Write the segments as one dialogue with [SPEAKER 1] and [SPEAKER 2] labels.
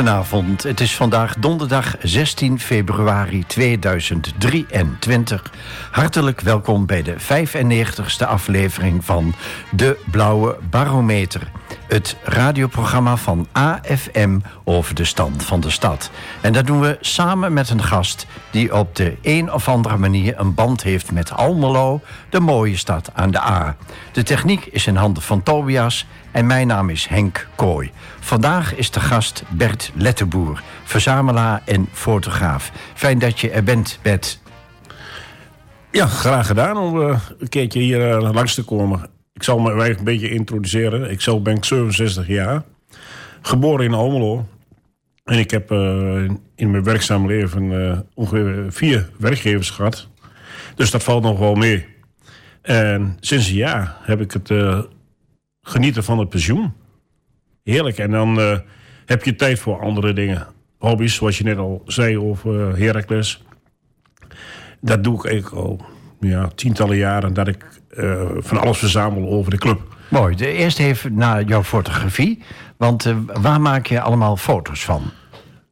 [SPEAKER 1] Goedenavond, het is vandaag donderdag 16 februari 2023. Hartelijk welkom bij de 95ste aflevering van De Blauwe Barometer. Het radioprogramma van AFM over de stand van de stad. En dat doen we samen met een gast die op de een of andere manier een band heeft met Almelo, de mooie stad aan de A. De techniek is in handen van Tobias en mijn naam is Henk Kooi. Vandaag is de gast Bert Lettenboer, verzamelaar en fotograaf. Fijn dat je er bent, Bert.
[SPEAKER 2] Ja, graag gedaan om uh, een keertje hier uh, langs te komen. Ik zal me een beetje introduceren. Ik ben 67 jaar, geboren in Almelo. En ik heb uh, in mijn werkzaam leven ongeveer vier werkgevers gehad. Dus dat valt nog wel mee. En sinds een jaar heb ik het genieten van het pensioen. Heerlijk. En dan heb je tijd voor andere dingen. Hobby's, zoals je net al zei over Heracles. Dat doe ik eigenlijk al ja, tientallen jaren. Dat ik van alles verzamel over de club.
[SPEAKER 1] Mooi. De eerste even naar jouw fotografie. Want waar maak je allemaal foto's van?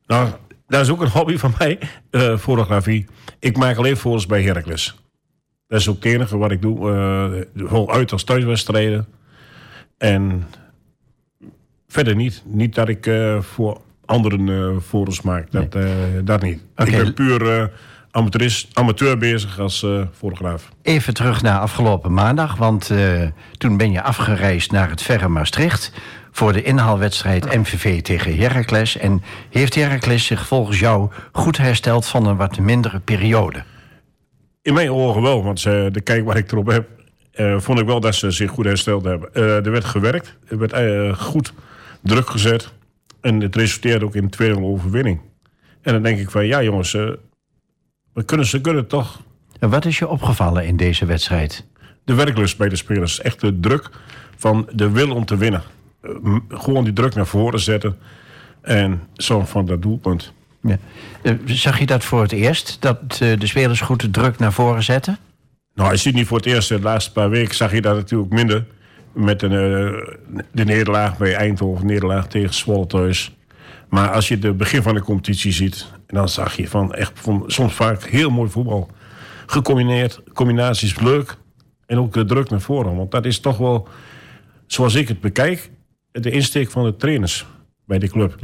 [SPEAKER 2] Nou, dat is ook een hobby van mij. fotografie. Ik maak alleen foto's bij Heracles. Dat is ook het enige wat ik doe. Uh, uit als thuiswedstrijden. En verder niet. Niet dat ik uh, voor anderen uh, foto's maak. Dat, nee. uh, dat niet. Okay. Ik ben puur amateur bezig als fotograaf.
[SPEAKER 1] Even terug naar afgelopen maandag. Want toen ben je afgereisd naar het verre Maastricht... voor de inhaalwedstrijd MVV tegen Heracles. En heeft Heracles zich volgens jou goed hersteld van een wat mindere periode?
[SPEAKER 2] In mijn ogen wel. Want de kijk waar ik erop heb... Uh, vond ik wel dat ze zich goed hersteld hebben. Uh, er werd gewerkt, er werd uh, goed druk gezet. En het resulteerde ook in een tweede overwinning. En dan denk ik van, ja jongens, we kunnen, ze kunnen toch...
[SPEAKER 1] En wat is je opgevallen in deze wedstrijd?
[SPEAKER 2] De werklust bij de spelers. Echt de druk van de wil om te winnen. gewoon die druk naar voren zetten. En zo van dat doelpunt.
[SPEAKER 1] Ja. Zag je dat voor het eerst? Dat de spelers goed de druk naar voren zetten?
[SPEAKER 2] Nou, je ziet niet voor het eerst. De laatste paar weken zag je dat natuurlijk minder. Met een, uh, de nederlaag bij Eindhoven, nederlaag tegen Zwolle thuis. Maar als je het begin van de competitie ziet... dan zag je van echt van, soms vaak heel mooi voetbal. Gecombineerd, combinaties leuk. En ook de druk naar voren. Want dat is toch wel, zoals ik het bekijk... de insteek van de trainers bij de club.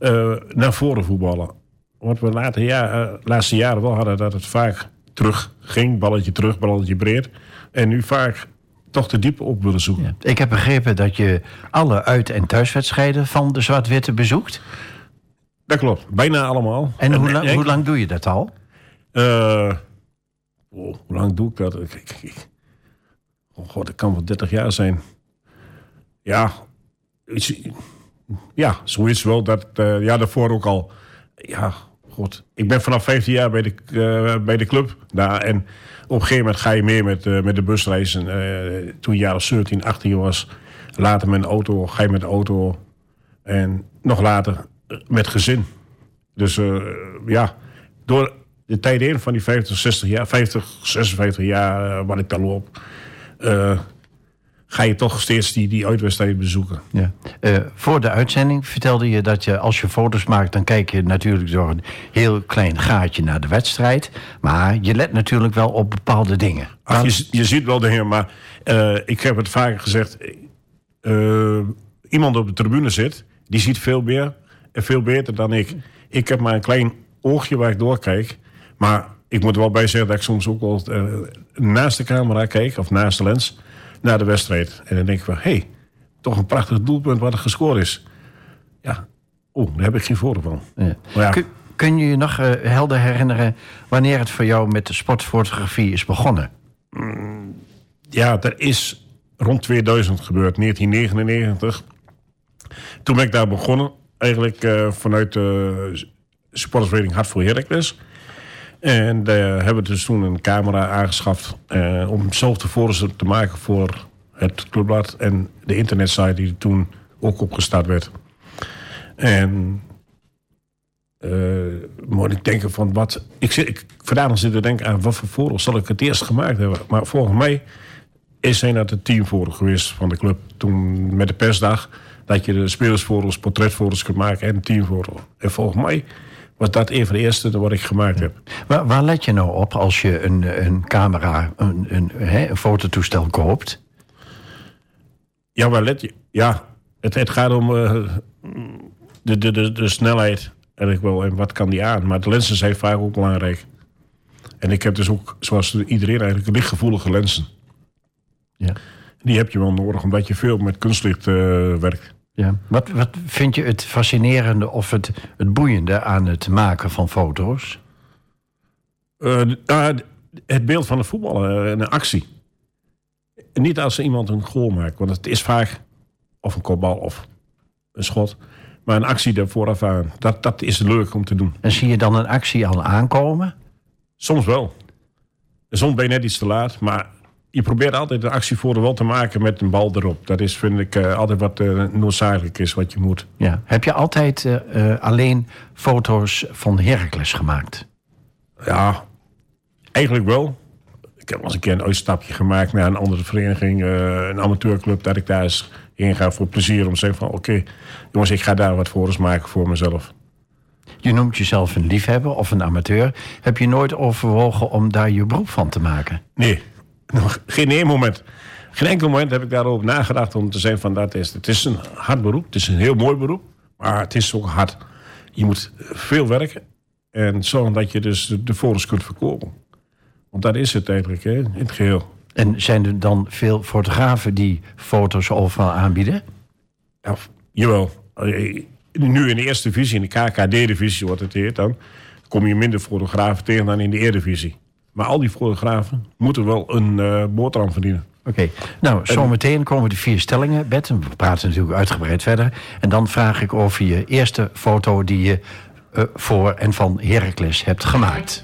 [SPEAKER 2] Uh, naar voren voetballen. Wat we later jaar, uh, laatste jaren wel hadden... dat het vaak terug ging. Balletje terug, balletje breed. En nu vaak toch de diepe op willen zoeken. Ja.
[SPEAKER 1] Ik heb begrepen dat je alle uit- en thuiswedstrijden van de Zwart-Witte bezoekt.
[SPEAKER 2] Dat klopt, bijna allemaal.
[SPEAKER 1] En, en hoe, lang, hoe lang doe je dat al?
[SPEAKER 2] Uh, oh, hoe lang doe ik dat? Ik, ik, ik, oh god, dat kan wel 30 jaar zijn. Ja, ja zoiets wel. Dat, uh, ja, daarvoor ook al. Ja, god. Ik ben vanaf 15 jaar bij de, uh, bij de club. Daar, en op een gegeven moment ga je meer met, met de busreizen. Uh, toen je jaar 17, 18 was. Later met een auto, ga je met de auto. En nog later met gezin. Dus ja, door de tijd in van die 50, 60 jaar, 50, 56 jaar wat ik daar loop ga je toch steeds die, die uitwedstrijden bezoeken.
[SPEAKER 1] Ja. Uh, voor de uitzending vertelde je dat je als je foto's maakt... dan kijk je natuurlijk door een heel klein gaatje naar de wedstrijd. Maar je let natuurlijk wel op bepaalde dingen.
[SPEAKER 2] Ach, je, je ziet wel dingen, maar uh, ik heb het vaker gezegd... Iemand op de tribune zit, die ziet veel meer veel beter dan ik. Ik heb maar een klein oogje waar ik doorkijk. Maar ik moet er wel bij zeggen dat ik soms ook wel naast de camera kijk... of naast de lens naar de wedstrijd. En dan denk ik van, hé, hey, toch een prachtig doelpunt wat er gescoord is. Ja, oeh, daar heb ik geen voordeel van. Ja.
[SPEAKER 1] Ja. Kun, kun, je je nog uh, helder herinneren wanneer het voor jou met de sportfotografie is begonnen?
[SPEAKER 2] Mm, ja, dat is rond 2000 gebeurd, 1999. Toen ben ik daar begonnen, eigenlijk uh, vanuit de supportersvereniging Hart voor Heracles. En daar uh, hebben we dus toen een camera aangeschaft... Uh, om zelf de foto's te maken voor het clubblad... en de internetsite die toen ook opgestart werd. En moet ik denken van wat... Ik, zit, ik vandaag zit te denken aan wat voor foto's zal ik het eerst gemaakt hebben. Maar volgens mij is zijn dat het teamfoto geweest van de club. Toen met de persdag Dat je de spelersfoto's, portretfoto's kunt maken en teamfoto's. En volgens mij was dat een van de eerste wat ik gemaakt heb.
[SPEAKER 1] Waar, waar let je nou op als je een, een camera, een, een, hè, een fototoestel koopt?
[SPEAKER 2] Ja, waar let je? Ja, het, het gaat om uh, de, de, de, de snelheid eigenlijk wel en wat kan die aan. Maar de lenzen zijn vaak ook belangrijk. En ik heb dus ook, zoals iedereen eigenlijk, lichtgevoelige lenzen.
[SPEAKER 1] Ja.
[SPEAKER 2] Die heb je wel nodig, omdat je veel met kunstlicht uh, werkt.
[SPEAKER 1] Ja. Wat, wat vind je het fascinerende of het, het boeiende aan het maken van foto's?
[SPEAKER 2] Uh, het beeld van de voetballer, een actie. Niet als iemand een goal maakt, want het is vaak of een kopbal of een schot. Maar een actie er vooraf aan, dat, dat is leuk om te doen.
[SPEAKER 1] En zie je dan een actie al aankomen?
[SPEAKER 2] Soms wel. Soms ben je net iets te laat, maar je probeert altijd een actie voor de wel te maken met een bal erop. Dat is, vind ik, uh, altijd wat uh, noodzakelijk is, wat je moet.
[SPEAKER 1] Ja. Heb je altijd uh, alleen foto's van Heracles gemaakt?
[SPEAKER 2] Ja, eigenlijk wel. Ik heb wel eens een keer een uitstapje gemaakt naar een andere vereniging, een amateurclub, dat ik daar eens heen ga voor plezier. Om te zeggen van, oké, okay, jongens, ik ga daar wat foto's maken voor mezelf.
[SPEAKER 1] Je noemt jezelf een liefhebber of een amateur. Heb je nooit overwogen om daar je beroep van te maken?
[SPEAKER 2] Nee, nog geen één moment. Geen enkel moment heb ik daarover nagedacht om te zeggen van dat is. Het is een hard beroep, het is een heel mooi beroep, maar het is ook hard. Je moet veel werken en zorgen dat je dus de foto's kunt verkopen. Want dat is het eigenlijk, hè, in het geheel.
[SPEAKER 1] En zijn er dan veel fotografen die foto's overal aanbieden?
[SPEAKER 2] Ja, jawel. Nu in de eerste divisie, in de KKD-divisie wordt het heet, dan kom je minder fotografen tegen dan in de Eredivisie. Maar al die fotografen moeten wel een uh, boterham verdienen.
[SPEAKER 1] Oké, okay. nou, zometeen komen de vier stellingen, Bert. We praten natuurlijk uitgebreid verder. En dan vraag ik over je eerste foto die je uh, voor en van Heracles hebt gemaakt.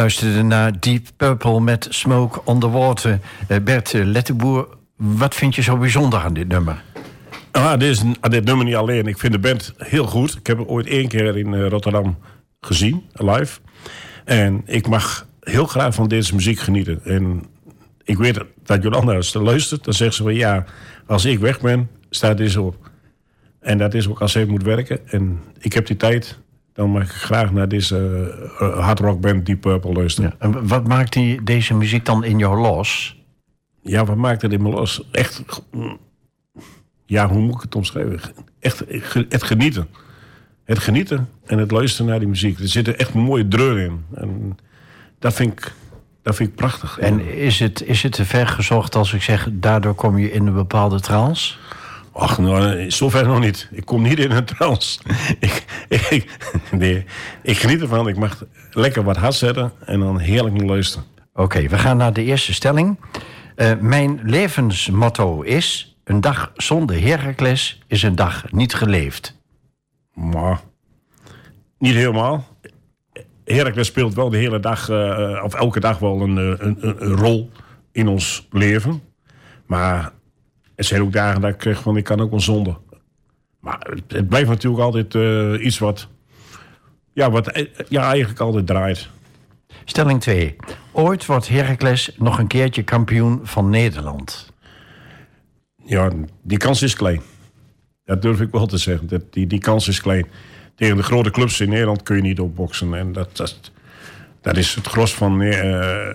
[SPEAKER 1] Luisterde naar Deep Purple met Smoke on the Water. Uh, Bert Letteboer, wat vind je zo bijzonder aan dit nummer?
[SPEAKER 2] Ah, dit, is, ah, dit nummer niet alleen. Ik vind de band heel goed. Ik heb het ooit één keer in Rotterdam gezien, live. En ik mag heel graag van deze muziek genieten. En ik weet dat Jolanda als ze luistert, dan zegt ze van ja, als ik weg ben, staat deze op. En dat is ook als zij moet werken. En ik heb die tijd, dan mag ik graag naar deze uh, hard rock band Deep Purple luisteren.
[SPEAKER 1] Ja. En wat maakt die, deze muziek dan in jou los?
[SPEAKER 2] Ja, wat maakt het in me los? Echt, ja, hoe moet ik het omschrijven? Echt het genieten. Het genieten en het luisteren naar die muziek. Er zit echt een mooie dreur in. En dat vind ik, dat vind ik prachtig.
[SPEAKER 1] En is het, is het te ver gezocht als ik zeg... daardoor kom je in een bepaalde trance?
[SPEAKER 2] Ach, nou, zover nog niet. Ik kom niet in een trance. ik, ik, nee, ik geniet ervan. Ik mag lekker wat hard zetten en dan heerlijk luisteren.
[SPEAKER 1] Oké, we gaan naar de eerste stelling. Uh, mijn levensmotto is... een dag zonder Heracles is een dag niet geleefd.
[SPEAKER 2] Maar, niet helemaal. Heracles speelt wel de hele dag, uh, of elke dag wel een, een, een, rol in ons leven. Maar er zijn ook dagen dat ik kreeg van ik kan ook wel zonder. Maar het, blijft natuurlijk altijd uh, iets wat, ja, wat ja, eigenlijk altijd draait.
[SPEAKER 1] Stelling 2. Ooit wordt Heracles nog een keertje kampioen van Nederland.
[SPEAKER 2] Ja, die kans is klein. Dat durf ik wel te zeggen. Dat, die, die kans is klein tegen de grote clubs in Nederland kun je niet opboksen. En dat, dat, dat is het gros van, uh,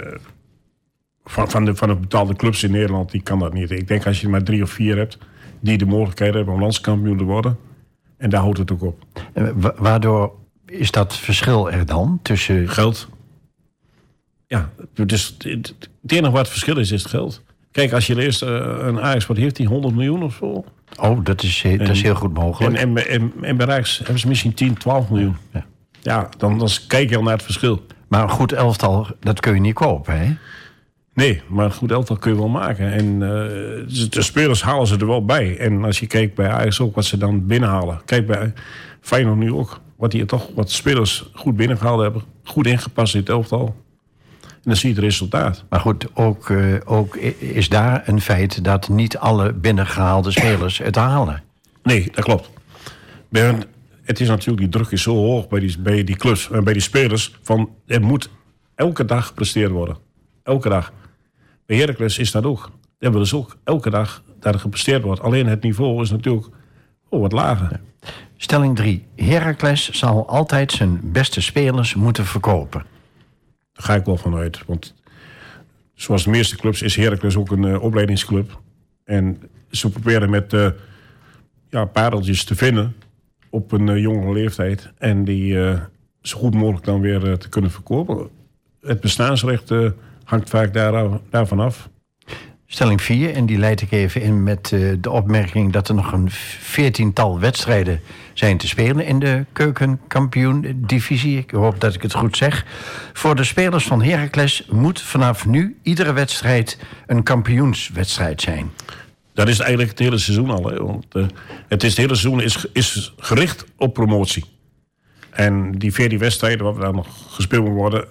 [SPEAKER 2] van, van, de, van de betaalde clubs in Nederland. Die kan dat niet. Ik denk als je maar drie of vier hebt die de mogelijkheid hebben om landskampioen te worden. En daar houdt het ook op.
[SPEAKER 1] waardoor is dat verschil er dan tussen...
[SPEAKER 2] Geld. Ja, dus het enige wat het verschil is, is het geld. Kijk, als je eerst uh, een Ajax, wat heeft hij, 100 miljoen of zo?
[SPEAKER 1] Oh, dat is, dat is heel goed mogelijk.
[SPEAKER 2] En, en, en, en bij Rijks hebben ze misschien 10, 12 miljoen. Ja, ja dan, dan kijk je al naar het verschil.
[SPEAKER 1] Maar een goed elftal, dat kun je niet kopen, hè?
[SPEAKER 2] Nee, maar een goed elftal kun je wel maken. En uh, de spelers halen ze er wel bij. En als je kijkt bij Ajax ook wat ze dan binnenhalen. Kijk bij Feyenoord nu ook. Wat die toch wat spelers goed binnengehaald hebben. Goed ingepast in het elftal. En dan zie je het resultaat.
[SPEAKER 1] Maar goed, ook, uh, ook is daar een feit dat niet alle binnengehaalde spelers het halen.
[SPEAKER 2] Nee, dat klopt. Het is natuurlijk, die druk is zo hoog bij die, bij die clubs en bij die spelers. Van, er moet elke dag gepresteerd worden. Elke dag. Bij Heracles is dat ook. Daar hebben we dus ook elke dag dat er gepresteerd wordt. Alleen het niveau is natuurlijk oh, wat lager.
[SPEAKER 1] Stelling 3. Heracles zal altijd zijn beste spelers moeten verkopen.
[SPEAKER 2] Daar ga ik wel vanuit. Want zoals de meeste clubs is Heracles ook een uh, opleidingsclub. En ze proberen met uh, ja, pareltjes te vinden op een uh, jongere leeftijd. En die zo goed mogelijk dan weer te kunnen verkopen. Het bestaansrecht hangt vaak daar, daarvan af.
[SPEAKER 1] Stelling 4, en die leid ik even in met de opmerking dat er nog een veertiental wedstrijden zijn te spelen in de keukenkampioen-divisie. Ik hoop dat ik het goed zeg. Voor de spelers van Heracles moet vanaf nu iedere wedstrijd een kampioenswedstrijd zijn.
[SPEAKER 2] Dat is eigenlijk het hele seizoen al. Hè? Want, uh, het, is, het hele seizoen is, is gericht op promotie. En die 14 wedstrijden wat daar nog gespeeld worden...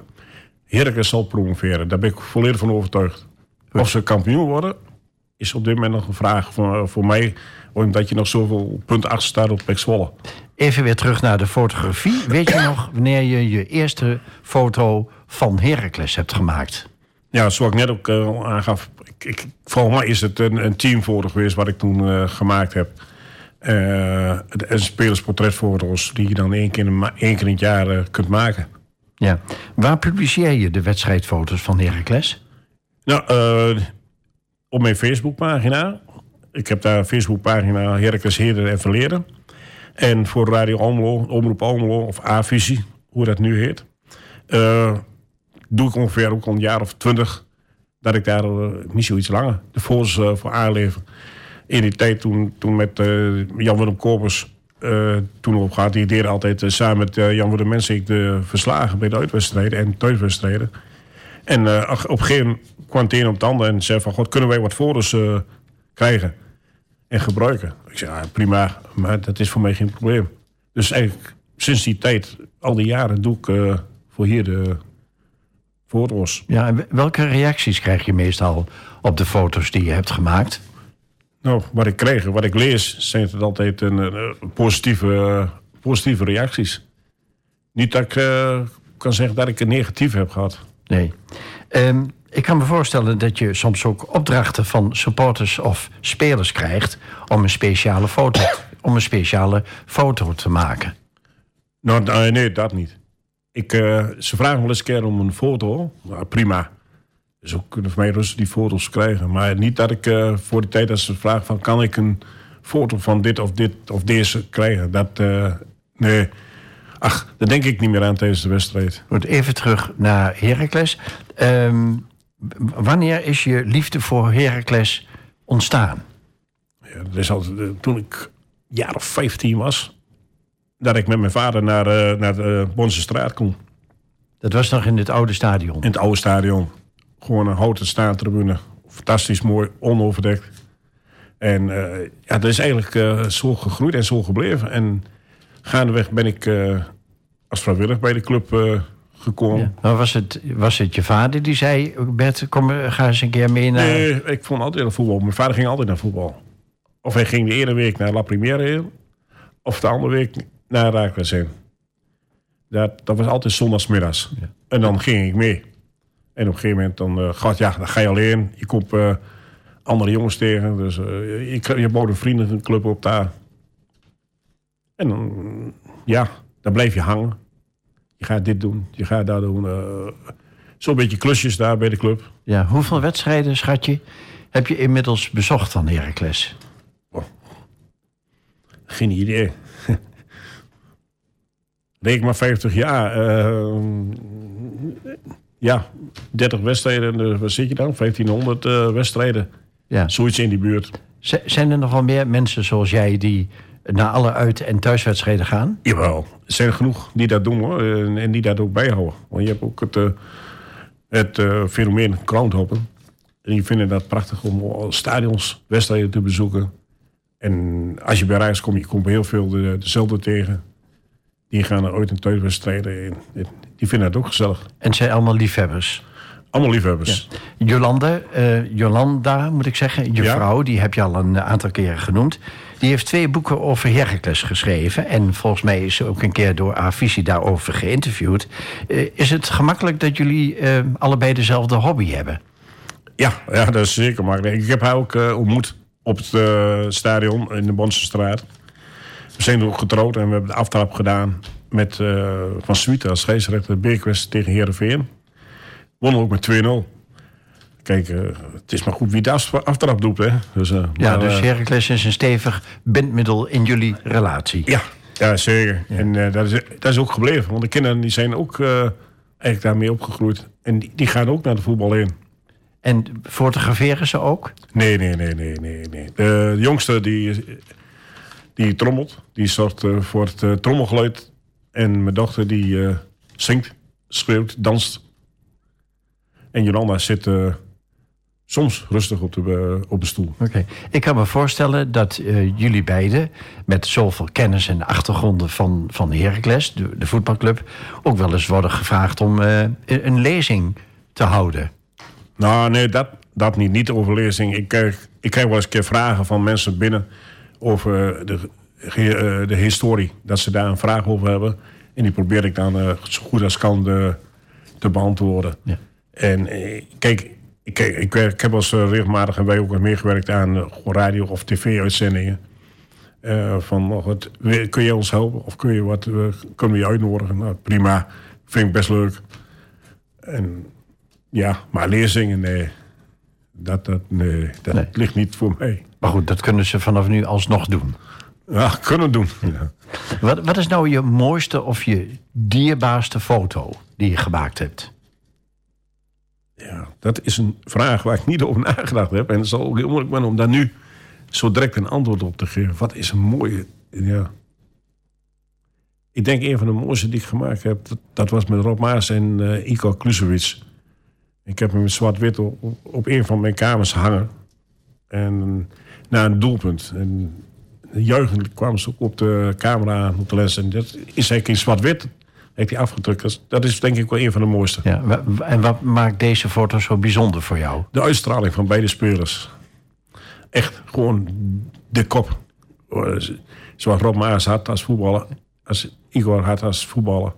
[SPEAKER 2] Heracles zal promoveren. Daar ben ik volledig van overtuigd. Of ze kampioen worden, is op dit moment nog een vraag voor, voor mij omdat je nog zoveel punten achter staat op Pek Zwolle.
[SPEAKER 1] Even weer terug naar de fotografie. Weet je nog wanneer je je eerste foto van Heracles hebt gemaakt?
[SPEAKER 2] Ja, zoals ik net ook uh, aangaf. Ik, ik, volgens mij is het een, een teamfoto geweest wat ik toen uh, gemaakt heb. Uh, een spelersportretfoto's die je dan één keer, één keer in het jaar kunt maken.
[SPEAKER 1] Ja. Waar publiceer je de wedstrijdfoto's van Heracles?
[SPEAKER 2] Nou, op mijn Facebookpagina ik heb daar een Facebookpagina Heracles Heden en Verleden. En voor Radio Almelo, Omroep Almelo of A-visie, hoe dat nu heet... Uh, doe ik ongeveer ook een jaar of twintig... dat ik daar uh, niet zoiets langer de foto's voor aanlever. In die tijd toen, toen met Jan-Willem Kopers... toen op gaat, die deed altijd samen met Jan-Willem Mensen... de verslagen bij de uitwedstrijden en thuiswedstrijden. En op een gegeven moment kwam het een op het ander en zei van... God, kunnen wij wat foto's krijgen? en gebruiken. Ik zeg, ja, prima, maar dat is voor mij geen probleem. Dus eigenlijk sinds die tijd, al die jaren, doe ik uh, voor hier de, foto's.
[SPEAKER 1] Ja, en welke reacties krijg je meestal op de foto's die je hebt gemaakt?
[SPEAKER 2] Nou, wat ik kreeg, wat ik lees, zijn het altijd een, een positieve, eh, positieve reacties. Niet dat ik eh, kan zeggen dat ik een negatief heb gehad.
[SPEAKER 1] Nee. Ehm, ik kan me voorstellen dat je soms ook opdrachten van supporters of spelers krijgt om een speciale foto, om een speciale foto te maken.
[SPEAKER 2] Nou, nee, nee, dat niet. Ik, eh, ze vragen wel eens een keer om een foto. Nou, prima. Dus ook kunnen voor mij rustig die foto's krijgen. Maar niet dat ik eh, voor de tijd dat ze vragen van... kan ik een foto van dit of dit of deze krijgen? Dat, eh, nee. Ach, daar denk ik niet meer aan tijdens de wedstrijd.
[SPEAKER 1] Goed, even terug naar Heracles. Ehm, wanneer is je liefde voor Heracles ontstaan?
[SPEAKER 2] Ja, dat is altijd, eh, toen ik jaar of 15 was... dat ik met mijn vader naar, naar de Bonse straat kon.
[SPEAKER 1] Dat was nog in het oude stadion.
[SPEAKER 2] In het oude stadion. Gewoon een houten staantribune. Fantastisch mooi, onoverdekt. En eh, ja, dat is eigenlijk eh, zo gegroeid en zo gebleven. En gaandeweg ben ik eh, als vrijwillig bij de club gekomen.
[SPEAKER 1] Ja. Maar was het, was het je vader die zei: Bert, kom, ga eens een keer mee naar.
[SPEAKER 2] Nee, ik vond altijd naar voetbal. Mijn vader ging altijd naar voetbal. Of hij ging de ene week naar La Primera of de andere week naar Raakles heen. Dat, dat was altijd zondagsmiddags.
[SPEAKER 1] Ja.
[SPEAKER 2] En dan ging ik mee. En op een gegeven moment dan, eh, gaat, ja, dan ga je alleen. Je komt eh, andere jongens tegen. Dus eh, je, je, bouwt een vriendenclub op daar. En dan, ja, dan blijf je hangen. Je gaat dit doen, je gaat dat doen. Zo'n beetje klusjes daar bij de club.
[SPEAKER 1] Ja, hoeveel wedstrijden, schatje, heb je inmiddels bezocht van Heracles?
[SPEAKER 2] Geen idee. Reken maar 50 jaar. Ja, 30 wedstrijden. eh, Wat zit je dan? 1500 eh, wedstrijden.
[SPEAKER 1] Ja.
[SPEAKER 2] Zoiets in die buurt.
[SPEAKER 1] Z- zijn er nog wel meer mensen zoals jij die naar alle uit- en thuiswedstrijden gaan?
[SPEAKER 2] Jawel. Er zijn genoeg die dat doen hoor. En, en die dat ook bijhouden. Want je hebt ook het, eh, het fenomeen groundhoppen. En die vinden dat prachtig om stadions, wedstrijden te bezoeken. En als je bij reis komt, je komt heel veel de, dezelfde tegen. Die gaan naar uit- en thuiswedstrijden. En, en die vinden dat ook gezellig.
[SPEAKER 1] En het zijn allemaal liefhebbers.
[SPEAKER 2] Allemaal liefhebbers.
[SPEAKER 1] Jolande, eh, Jolanda moet ik zeggen, je
[SPEAKER 2] Ja.
[SPEAKER 1] vrouw, die heb je al een aantal keren genoemd. Die heeft twee boeken over Heracles geschreven. En volgens mij is ze ook een keer door Avicii daarover geïnterviewd. Eh, is het gemakkelijk dat jullie eh, allebei dezelfde hobby hebben?
[SPEAKER 2] Ja, ja, dat is zeker makkelijk. Ik heb haar ook eh, ontmoet op het eh, stadion in de Bonse straat. We zijn ook getrouwd en we hebben de aftrap gedaan met eh, Van Swieten als scheidsrechter Beerkwest tegen Heerenveen. Wonnen ook met 2-0. Kijk, eh, het is maar goed wie de af- aftrap doet, hè. Dus, eh,
[SPEAKER 1] Ja,
[SPEAKER 2] maar,
[SPEAKER 1] dus Heracles is een stevig bindmiddel in jullie relatie.
[SPEAKER 2] ja, ja, zeker. En dat, is, dat is ook gebleven. Want de kinderen die zijn ook eigenlijk daarmee opgegroeid. En die, die gaan ook naar de voetbal in.
[SPEAKER 1] En fotograferen ze ook?
[SPEAKER 2] Nee, nee, nee, nee, nee. nee. De jongste die, die trommelt. Die zorgt eh, voor het eh, trommelgeluid. En mijn dochter die eh, zingt, schreeuwt, danst. En Jolanda zit soms rustig op de, op de stoel.
[SPEAKER 1] Oké. Ik kan me voorstellen dat jullie beiden, met zoveel kennis en achtergronden van, van Heracles, de, de voetbalclub, ook wel eens worden gevraagd om een lezing te houden.
[SPEAKER 2] Nou, nee, dat, dat niet. Niet over lezing. Ik krijg, ik krijg wel eens een keer vragen van mensen binnen over de, eh, de historie. Dat ze daar een vraag over hebben. En die probeer ik dan eh, zo goed als kan de, te beantwoorden.
[SPEAKER 1] Ja.
[SPEAKER 2] En eh, kijk, ik, kijk, ik, werk- ik heb als regelmatig en wij ook meegewerkt aan eh, radio- of tv-uitzendingen. Eh, van, oh, wat, kun je ons helpen? Of kun je wat, eh, kunnen we je uitnodigen? Nou, prima. Vind ik best leuk. En ja, maar lezingen, nee. Dat, dat, nee, dat
[SPEAKER 1] Nee.
[SPEAKER 2] ligt niet voor mij.
[SPEAKER 1] Maar goed, dat kunnen ze vanaf nu alsnog doen.
[SPEAKER 2] Ja, kunnen doen. Ja.
[SPEAKER 1] Wat, wat is nou je mooiste of je dierbaarste foto die je gemaakt hebt?
[SPEAKER 2] ja, dat is een vraag waar ik niet over nagedacht heb. En het zal ook heel moeilijk zijn om daar nu zo direct een antwoord op te geven. Wat is een mooie... Ja. Ik denk een van de mooiste die ik gemaakt heb... dat, dat was met Rob Maas en eh Iko Klusewits. Ik heb hem zwart-wit op- op een van mijn kamers hangen. En na een doelpunt. En juichend kwamen ze ook op de camera op de les. En dat is eigenlijk in zwart-wit Heeft hij afgedrukt. Dat is, dat is denk ik wel een van de mooiste.
[SPEAKER 3] Ja, en wat maakt deze foto zo bijzonder voor jou?
[SPEAKER 2] De uitstraling van beide spelers. Echt gewoon de kop. Zoals Rob Maas had als voetballer. Als Igor had als voetballer.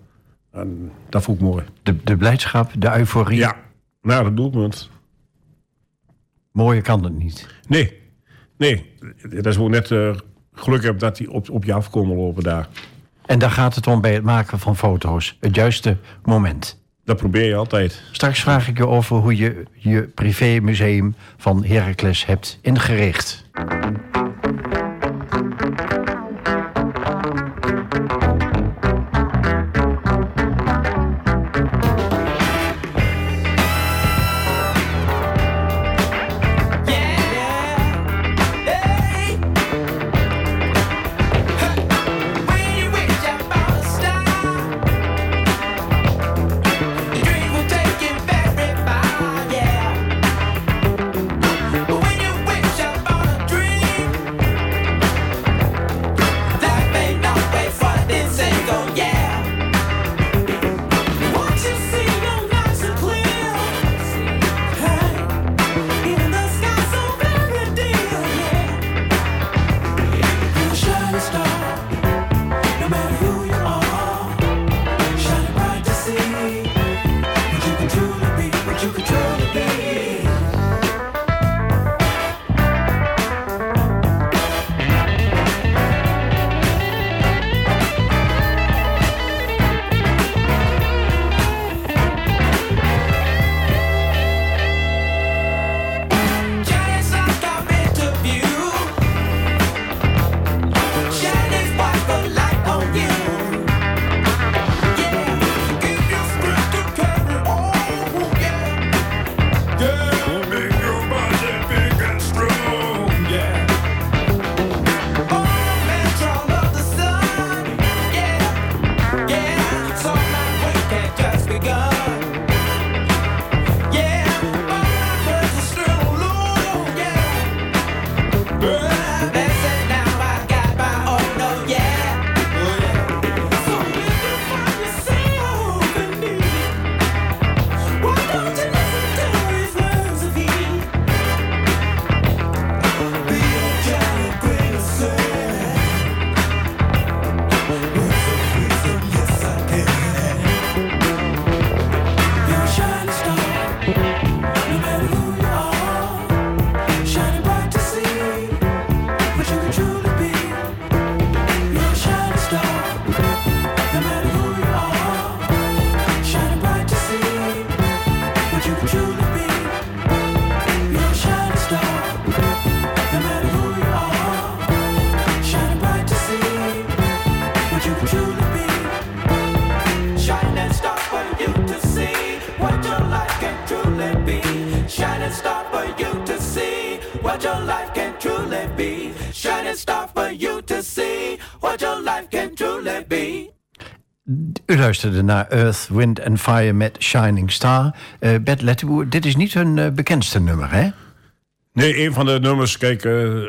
[SPEAKER 2] En dat vond ik mooi.
[SPEAKER 3] De, de blijdschap, de euforie.
[SPEAKER 2] Ja, naar het doelpunt.
[SPEAKER 3] Mooier kan het niet.
[SPEAKER 2] Nee, nee. Dat is gewoon net eh, geluk heb dat hij op, op je afkomen lopen daar.
[SPEAKER 3] En daar gaat het om bij het maken van foto's. Het juiste moment.
[SPEAKER 2] Dat probeer je altijd.
[SPEAKER 3] Straks vraag ik je over hoe je je privémuseum van Heracles hebt ingericht. Wind and Fire met Shining Star. Eh Bert Lettenboer, dit is niet hun eh, bekendste nummer, hè?
[SPEAKER 2] Nee, een van de nummers, kijk, eh,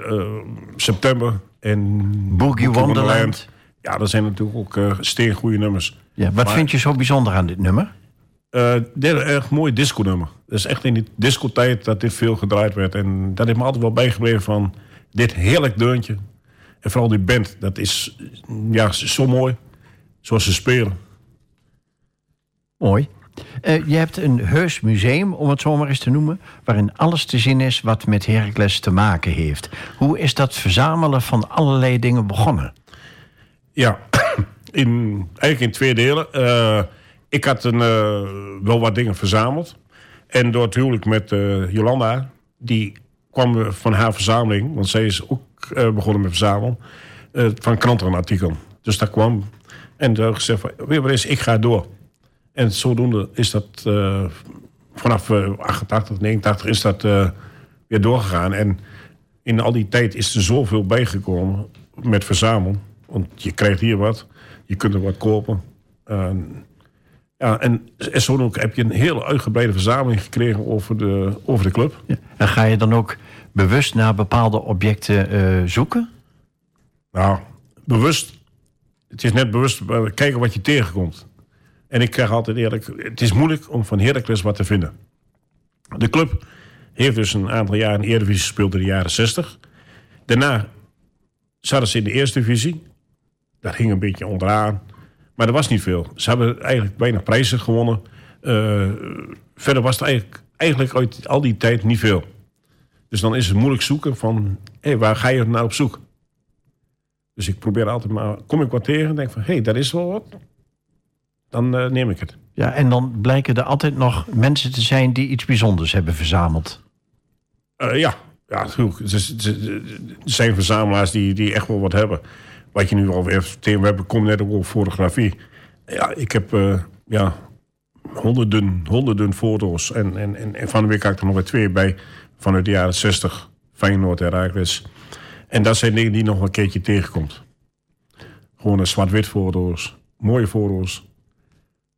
[SPEAKER 2] September en
[SPEAKER 3] Boogie Wonderland.
[SPEAKER 2] Ja, dat zijn natuurlijk ook uh, steengoede nummers.
[SPEAKER 3] Ja, wat
[SPEAKER 2] Maar-
[SPEAKER 3] vind je zo bijzonder aan dit nummer?
[SPEAKER 2] Dit is een erg mooi disco-nummer. Het is echt in die discotijd dat dit veel gedraaid werd. En dat heeft me altijd wel bijgebleven van dit heerlijk deuntje. En vooral die band, dat is ja, zo mooi. Zoals ze spelen.
[SPEAKER 3] Mooi. Eh, je hebt een heus museum, om het zo maar eens te noemen... waarin alles te zien is wat met Heracles te maken heeft. Hoe is dat verzamelen van allerlei dingen begonnen?
[SPEAKER 2] Ja, in, eigenlijk in twee delen. Eh, ik had een, eh, wel wat dingen verzameld. En door het huwelijk met Jolanda, die kwam van haar verzameling, want zij is ook begonnen met verzamelen, van krantenartikel. Dus dat kwam. En toen heb ik gezegd: van, weet je ik ga door. En zodoende is dat eh, vanaf eh, 88, 89 is dat eh, weer doorgegaan. En in al die tijd is er zoveel bijgekomen met verzamelen. Want je krijgt hier wat, je kunt er wat kopen. En ja, en, en zo ook heb je een hele uitgebreide verzameling gekregen over de, over de club.
[SPEAKER 3] Ja. En ga je dan ook bewust naar bepaalde objecten eh, zoeken?
[SPEAKER 2] Nou, bewust. Het is net bewust eh, kijken wat je tegenkomt. En ik krijg altijd eerlijk... Het is moeilijk om van Heracles wat te vinden. De club heeft dus een aantal jaren in Eredivisie gespeeld in de jaren 60. Daarna zaten ze in de Eerste Divisie. Dat hing een beetje onderaan. Maar er was niet veel. Ze hebben eigenlijk weinig prijzen gewonnen. Eh, verder was het eigenlijk, eigenlijk uit al die tijd niet veel. Dus dan is het moeilijk zoeken van... hé, waar ga je nou op zoek? Dus ik probeer altijd maar... Kom ik wat tegen en denk van... hé, hey, dat is wel wat. Dan eh, neem ik het.
[SPEAKER 1] Ja, en dan blijken er altijd nog mensen te zijn die iets bijzonders hebben verzameld.
[SPEAKER 2] Eh, ja, ja. Er zijn verzamelaars die, die echt wel wat hebben. Wat je nu al weer vertelt, we hebben komt net ook op fotografie. Ja, ik heb eh, ja, honderden, honderden foto's. En, en, en, en van de week had ik er nog weer twee bij. Vanuit de jaren 60, Feyenoord en Herakles. En dat zijn dingen die je nog een keertje tegenkomt. Gewoon een zwart-wit foto's, mooie foto's.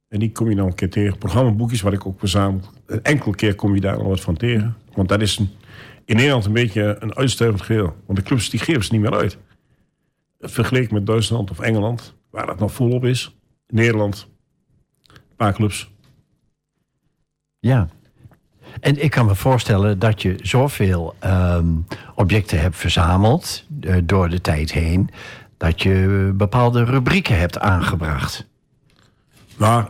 [SPEAKER 2] En die kom je dan een keer tegen. Programmaboekjes wat ik ook verzamel. Een enkele keer kom je daar nog wat van tegen. Want dat is een- in Nederland een beetje een uitstervend geheel. Want de clubs die geven ze niet meer uit. Vergeleken met Duitsland of Engeland, waar dat nog volop is. Nederland, een paar clubs.
[SPEAKER 1] Ja. En ik kan me voorstellen dat je zoveel ehm, objecten hebt verzameld eh, door de tijd heen, dat je bepaalde rubrieken hebt aangebracht.
[SPEAKER 2] Maar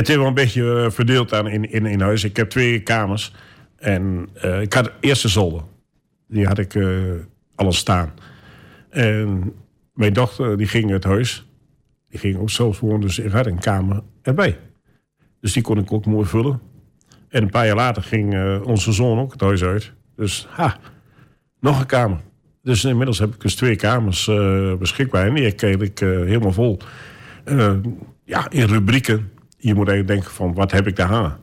[SPEAKER 2] het is wel een beetje eh, verdeeld aan in, in, in huis. Ik heb twee kamers. En eh, ik had de eerste zolder. Die had ik eh, alles staan. En mijn dochter die ging het huis. Die ging ook zelfs wonen. Dus ik had een kamer erbij. Dus die kon ik ook mooi vullen. En een paar jaar later ging onze zoon ook het huis uit. Dus ha, nog een kamer. Dus inmiddels heb ik dus twee kamers beschikbaar. En die kreeg ik helemaal vol. Ja, in rubrieken. Je moet eigenlijk denken van, wat heb ik daar hangen?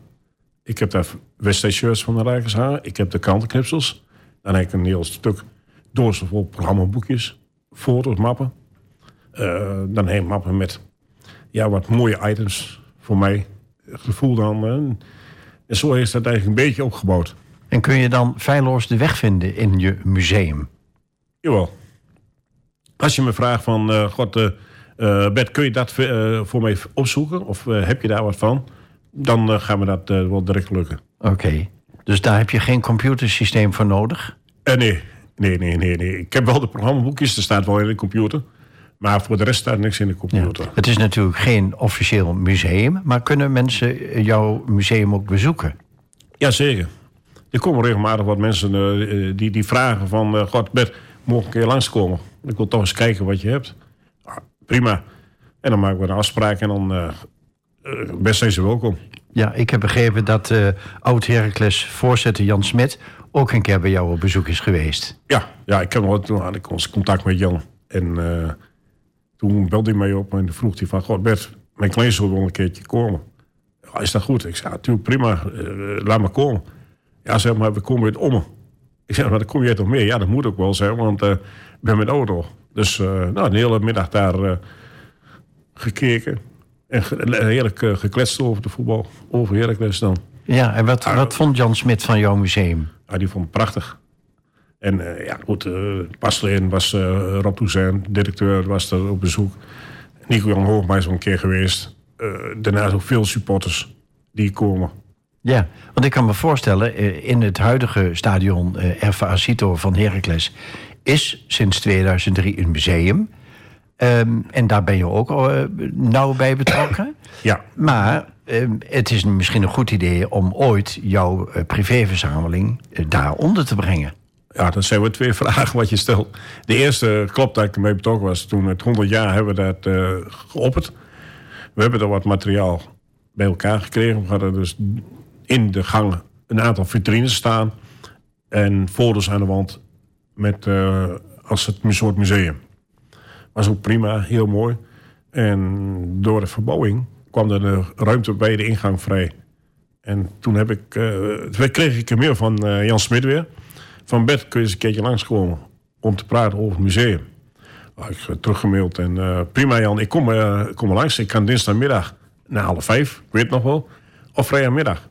[SPEAKER 2] Ik heb daar wedstrijd shirts van de Rijkers hangen. Ik heb de krantenknipsels. Dan heb ik een heel stuk doorzen vol programmaboekjes. Foto's, mappen. Eh, dan heb ik mappen met ja, wat mooie items voor mij. Het gevoel dan. eh, en zo is dat eigenlijk een beetje opgebouwd.
[SPEAKER 1] En kun je dan feilloos de weg vinden in je museum?
[SPEAKER 2] Jawel. Als je me vraagt van, eh, god, Bert, kun je dat eh, voor mij opzoeken? Of eh, heb je daar wat van? Dan eh, gaan we dat eh, wel direct lukken.
[SPEAKER 1] Oké. Dus daar heb je geen computersysteem voor nodig?
[SPEAKER 2] Eh, nee. nee, nee, nee, nee. Ik heb wel de programmaboekjes, er staat wel in de computer. Maar voor de rest staat niks in de
[SPEAKER 1] Ja.
[SPEAKER 2] computer.
[SPEAKER 1] Het is natuurlijk geen officieel museum, maar kunnen mensen jouw museum ook bezoeken?
[SPEAKER 2] Jazeker. Er komen regelmatig wat mensen eh, eh, die, die vragen van... eh, god, Bert, mogen een keer langskomen? Ik wil toch eens kijken wat je hebt. Prima. En dan maken we een afspraak en dan... eh, best zijn ze welkom.
[SPEAKER 1] Ja, ik heb begrepen dat eh oud-Heracles voorzitter Jan Smit ook een keer bij jou op bezoek is geweest.
[SPEAKER 2] Ja, ja ik heb toen had ik ons contact met Jan. En toen belde hij mij op en vroeg hij van... God Bert, mijn kleinzoon wil een keertje komen. Ja, is dat goed? Ik zei, natuurlijk prima, laat maar komen. Ja, zeg maar, we komen uit Ommen. Ik zei, maar dan kom jij toch mee? Ja, dat moet ook wel zijn, want ik ben met auto. Dus eh, nou, de hele middag daar eh, gekeken. En heerlijk eh, gekletst over de voetbal. Over Heracles dan.
[SPEAKER 1] Ja, en wat, wat vond Jan Smit van jouw museum?
[SPEAKER 2] Ja, die vond het prachtig. En ja, goed, pas erin was eh Rob Toussaint, directeur, was er op bezoek. Nico-Jan Hoogma is al een keer geweest. Eh, daarna ook veel supporters die komen.
[SPEAKER 1] Ja, want ik kan me voorstellen, in het huidige stadion eh RVA Cito van Heracles is sinds 2003 een museum. Ehm, en daar ben je ook eh, nauw bij betrokken.
[SPEAKER 2] Ja,
[SPEAKER 1] Maar ehm, het is misschien een goed idee om ooit jouw eh, privéverzameling eh, daar onder te brengen.
[SPEAKER 2] ja, dat zijn weer twee vragen wat je stelt. De eerste klopt dat ik ermee betrokken was. Toen het 100 jaar hebben we dat eh geopperd. We hebben er wat materiaal bij elkaar gekregen. We hadden dus in de gang een aantal vitrines staan. En foto's aan de wand met, eh, als het soort museum. Was ook prima, heel mooi. En door de verbouwing kwam er de ruimte bij de ingang vrij. En toen heb ik, eh, kreeg ik een mail van eh, Jan Smit weer. Van Bert, kun je eens een keertje langskomen om te praten over het museum. Ik heb teruggemaild en prima Jan, ik kom, ik kom langs. Ik kan dinsdagmiddag na half vijf, ik weet nog wel. Of vrijdagmiddag.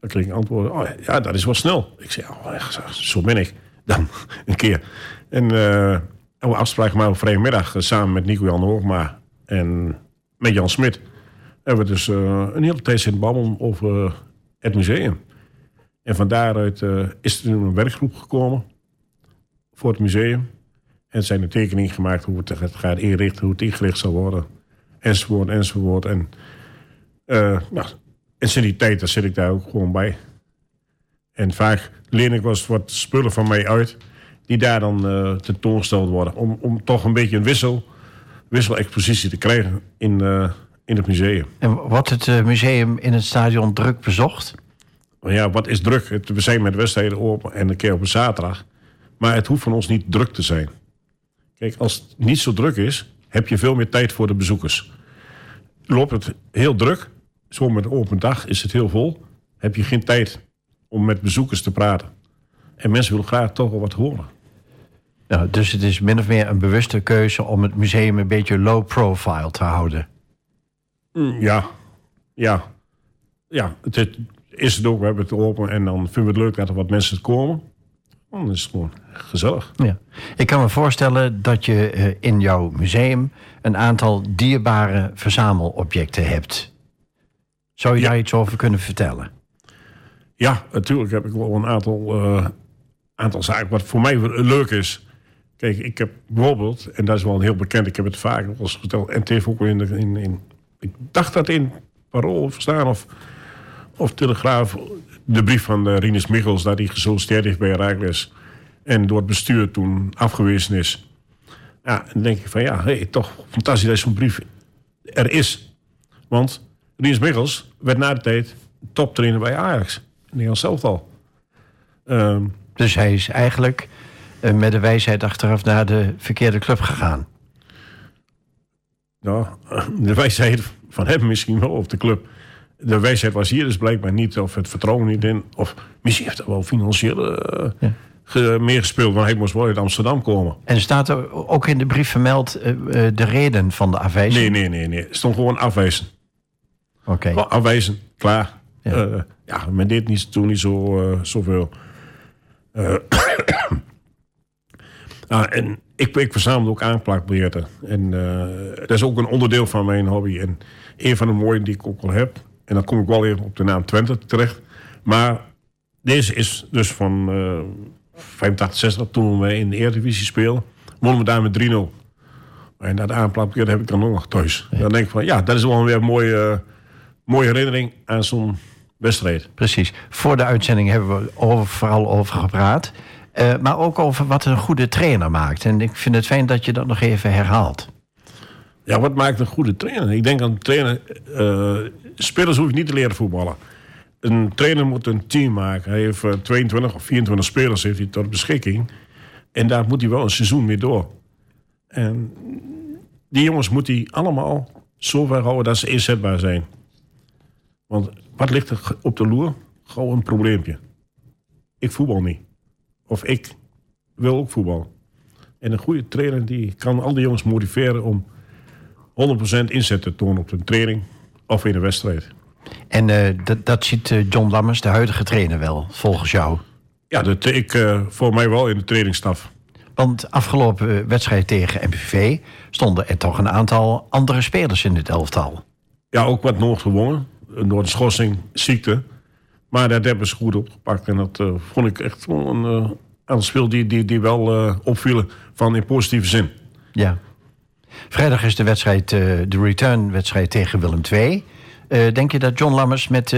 [SPEAKER 2] Dan kreeg ik antwoord, oh ja, dat is wel snel. Ik zei, oh, zo ben ik. Dan een keer. En eh we afspraak gemaakt op vrijdagmiddag eh, samen met Nico-Jan Hoogma en met Jan Smit. hebben we dus eh, een hele tijd zitten babbelen over het museum. En van daaruit is er een werkgroep gekomen voor het museum. En zijn er tekeningen gemaakt hoe het gaat inrichten, hoe het ingericht zal worden. Enzovoort, enzovoort. En, eh, nou, en sinds die tijd zit ik daar ook gewoon bij. En vaak leen ik wel eens wat spullen van mij uit... die daar dan eh, tentoongesteld worden. Om, om toch een beetje een wissel, wisselexpositie te krijgen in, eh, in het museum.
[SPEAKER 1] En wordt het eh, museum in het stadion druk bezocht?
[SPEAKER 2] Maar ja, wat is druk? Het- We zijn met wedstrijden open en een keer op een zaterdag. Maar het hoeft van ons niet druk te zijn. Kijk, als het niet zo druk is, heb je veel meer tijd voor de bezoekers. Loopt het heel druk, zo met open dag is het heel vol, heb je geen tijd om met bezoekers te praten. En mensen willen graag toch wel wat horen.
[SPEAKER 1] Nou, dus het is min of meer een bewuste keuze om het museum een beetje low profile te houden.
[SPEAKER 2] Ja, ja, ja. Het is- is het ook, we hebben het open en dan vinden we het leuk dat er wat mensen komen. Dan is het gewoon gezellig.
[SPEAKER 1] Ja. Ik kan me voorstellen dat je eh, in jouw museum een aantal dierbare verzamelobjecten hebt. Zou je
[SPEAKER 2] Ja.
[SPEAKER 1] daar iets over kunnen vertellen?
[SPEAKER 2] Ja, natuurlijk heb ik wel een aantal, eh, aantal zaken wat voor mij leuk is. Kijk, ik heb bijvoorbeeld, en dat is wel heel bekend, ik heb het vaak eens verteld, en heeft ook in, in, in ik dacht dat in Parool verstaan of, of Telegraaf, de brief van uh, Rinus Michels, dat hij gesolliciteerd heeft bij Herakles en door het bestuur toen afgewezen is. Ja, dan denk ik van ja, hey, toch fantastisch dat zo'n brief er is. Want Rinus Michels werd na de tijd toptrainer bij Ajax. Nederlands zelf al. Ehm,
[SPEAKER 1] Dus hij is eigenlijk eh, met de wijsheid achteraf naar de verkeerde club gegaan.
[SPEAKER 2] nou, de wijsheid van hem misschien wel op de club. De wijsheid was hier dus blijkbaar niet. Of het vertrouwen niet in. Of misschien heeft hij wel financieel eh,
[SPEAKER 1] Ja.
[SPEAKER 2] ge- meer gespeeld. Want hij moest wel uit Amsterdam komen.
[SPEAKER 1] En staat er ook in de brief vermeld eh, de reden van de afwijzing?
[SPEAKER 2] Nee, nee, nee. nee. Het stond gewoon afwijzen.
[SPEAKER 1] Oké.
[SPEAKER 2] Afwijzen. Klaar.
[SPEAKER 1] Ja.
[SPEAKER 2] Ja, men deed niet, toen niet zo, eh, zoveel. Eh, ah, en ik, ik verzamel ook aanplakbiljetten. En eh, dat is ook een onderdeel van mijn hobby. En een van de mooie die ik ook wel heb. En dan kom ik wel even op de naam Twente terecht. Maar deze is dus van eh 85, 60 toen we in de Eredivisie speelden. Wonnen we daar met 3-0. En dat aanplakbiljet heb ik dan ook nog thuis. Dan denk ik van ja, dat is wel weer een mooie, mooie herinnering aan zo'n wedstrijd.
[SPEAKER 1] Precies. Voor de uitzending hebben we vooral over gepraat. Eh, maar ook over wat een goede trainer maakt. En ik vind het fijn dat je dat nog even herhaalt.
[SPEAKER 2] Ja, wat maakt een goede trainer? Ik denk dat een trainer... eh, spelers hoef je niet te leren voetballen. Een trainer moet een team maken. Hij heeft eh, 22 of 24 spelers heeft hij tot beschikking. En daar moet hij wel een seizoen mee door. En die jongens moet hij allemaal zo ver houden dat ze inzetbaar zijn. Want wat ligt er op de loer? Gewoon een probleempje. Ik voetbal niet. Of ik wil ook voetbal. En een goede trainer die kan al die jongens motiveren om 100% inzet te tonen op een training of in een wedstrijd.
[SPEAKER 1] En eh, dat, dat ziet eh, John Lammers, de huidige trainer, wel, volgens jou.
[SPEAKER 2] Ja, dat ik eh, voor mij wel in de trainingsstaf.
[SPEAKER 1] Want afgelopen wedstrijd tegen MVV stonden er toch een aantal andere spelers in het elftal.
[SPEAKER 2] Ja, ook wat nood gewonnen. Door de schorsing, ziekte. Maar dat hebben ze goed opgepakt. En dat eh, vond ik echt een eh, aantal speel die, die, die wel eh, opvielen van in positieve zin.
[SPEAKER 1] Ja. Vrijdag is de wedstrijd, de return-wedstrijd tegen Willem II. Denk je dat John Lammers met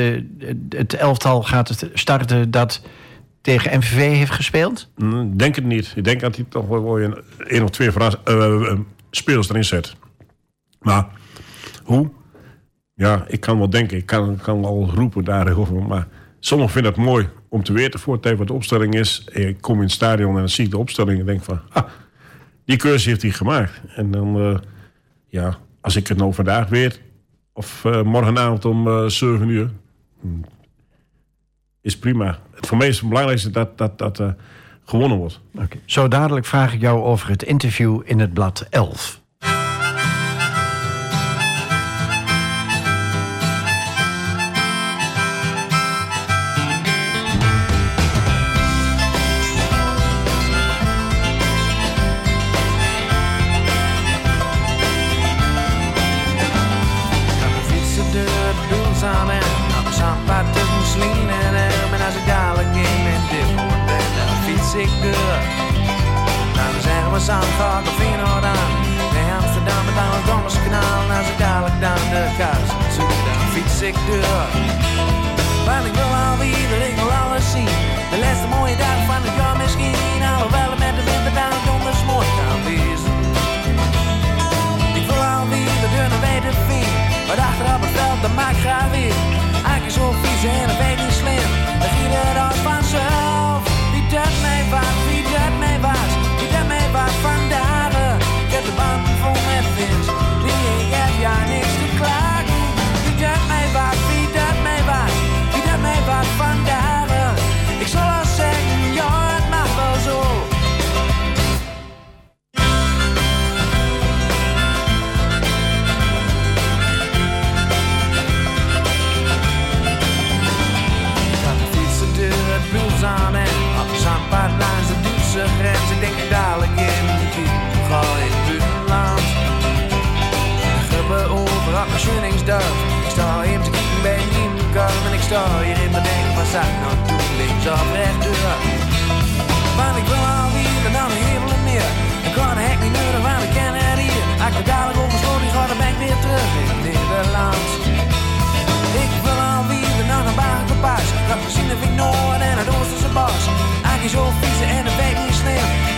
[SPEAKER 1] het elftal gaat starten dat tegen MVV heeft gespeeld?
[SPEAKER 2] Mm, Denk het niet. Ik denk dat hij toch wel een, één of twee spelers erin zet. Maar hoe? Ja, ik kan wel denken. Ik kan, kan wel roepen daarover. Maar sommigen vinden het mooi om te weten voor het wat de opstelling is. Ik kom in het stadion en zie ik de opstelling en denk van... Ah, die keuze heeft hij gemaakt. En dan, eh, ja, als ik het nou vandaag weet... of eh, morgenavond om eh 7 uur... mm, is prima. Het voor mij is het belangrijkste dat dat, dat gewonnen wordt.
[SPEAKER 1] Zo dadelijk vraag ik jou over het interview in het blad 11.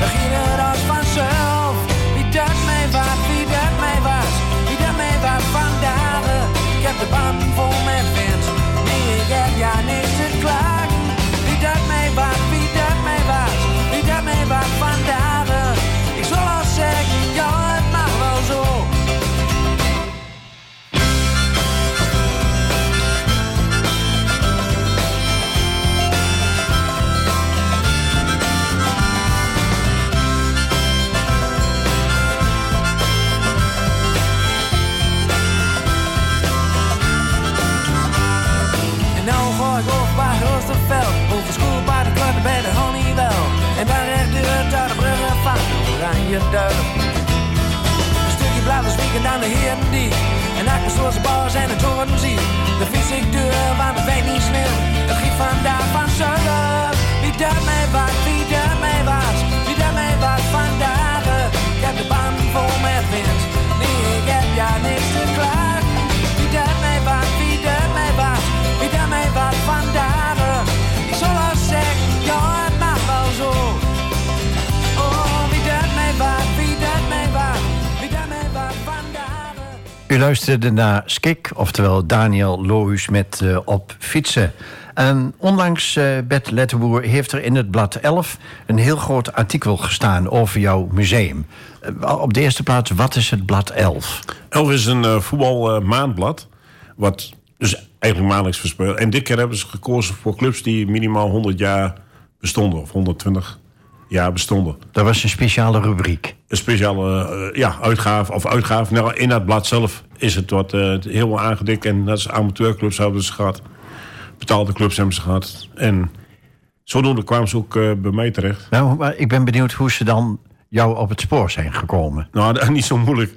[SPEAKER 4] Sneeuw. Een stukje blijven spieken aan de heren die. En ik de soorten bars en de toren zie De fiets ik deur, want het weet niet snel Het giet vandaag van zuiden Wie mij was, wie mij was Wie mij was vandaag Ik heb de band vol met wind. Nee, ik heb ja niks te klagen
[SPEAKER 1] U luisterde naar Skik, oftewel Daniel Lohuis met eh, Op Fietsen. En onlangs, eh Bert Lettenboer, heeft er in het blad 11... een heel groot artikel gestaan over jouw museum. Eh, op de eerste plaats, wat is het blad 11?
[SPEAKER 2] Elf is een voetbalmaandblad. wat dus eigenlijk maandelijks verspreid. En dit keer hebben ze gekozen voor clubs die minimaal 100 jaar bestonden. Of 120 jaar bestonden.
[SPEAKER 1] Dat was een speciale rubriek.
[SPEAKER 2] Een speciale eh, ja, uitgave. Of uitgave. Nou, in dat blad zelf is het wat eh, helemaal aangedikt. En dat is amateurclubs hebben ze gehad. Betaalde clubs hebben ze gehad. En zodoende kwamen ze ook eh, bij mij terecht.
[SPEAKER 1] Nou, maar ik ben benieuwd hoe ze dan jou op het spoor zijn gekomen.
[SPEAKER 2] Nou, dat is niet zo moeilijk.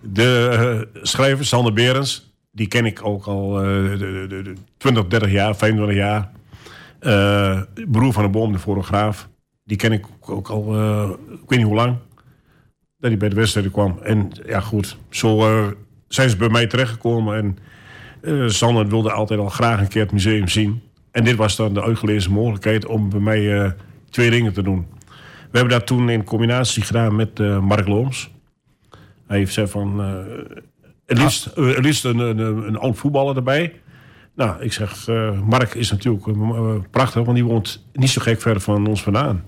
[SPEAKER 2] De schrijver Sander Berens, die ken ik ook al de, de, de, de 20, 30 jaar, 25 jaar. Eh, broer van de Boom, de fotograaf, die ken ik ook al, eh, ik weet niet hoe lang, dat hij bij de wedstrijden kwam. En ja, goed, zo eh, zijn ze bij mij terechtgekomen. En eh, Sander wilde altijd al graag een keer het museum zien. En dit was dan de uitgelezen mogelijkheid om bij mij twee dingen te doen. We hebben dat toen in combinatie gedaan met Mark Looms. Hij heeft gezegd van... het liefst, een, een, een oud voetballer erbij. Nou, ik zeg, Mark is natuurlijk prachtig, want die woont niet zo gek ver van ons vandaan.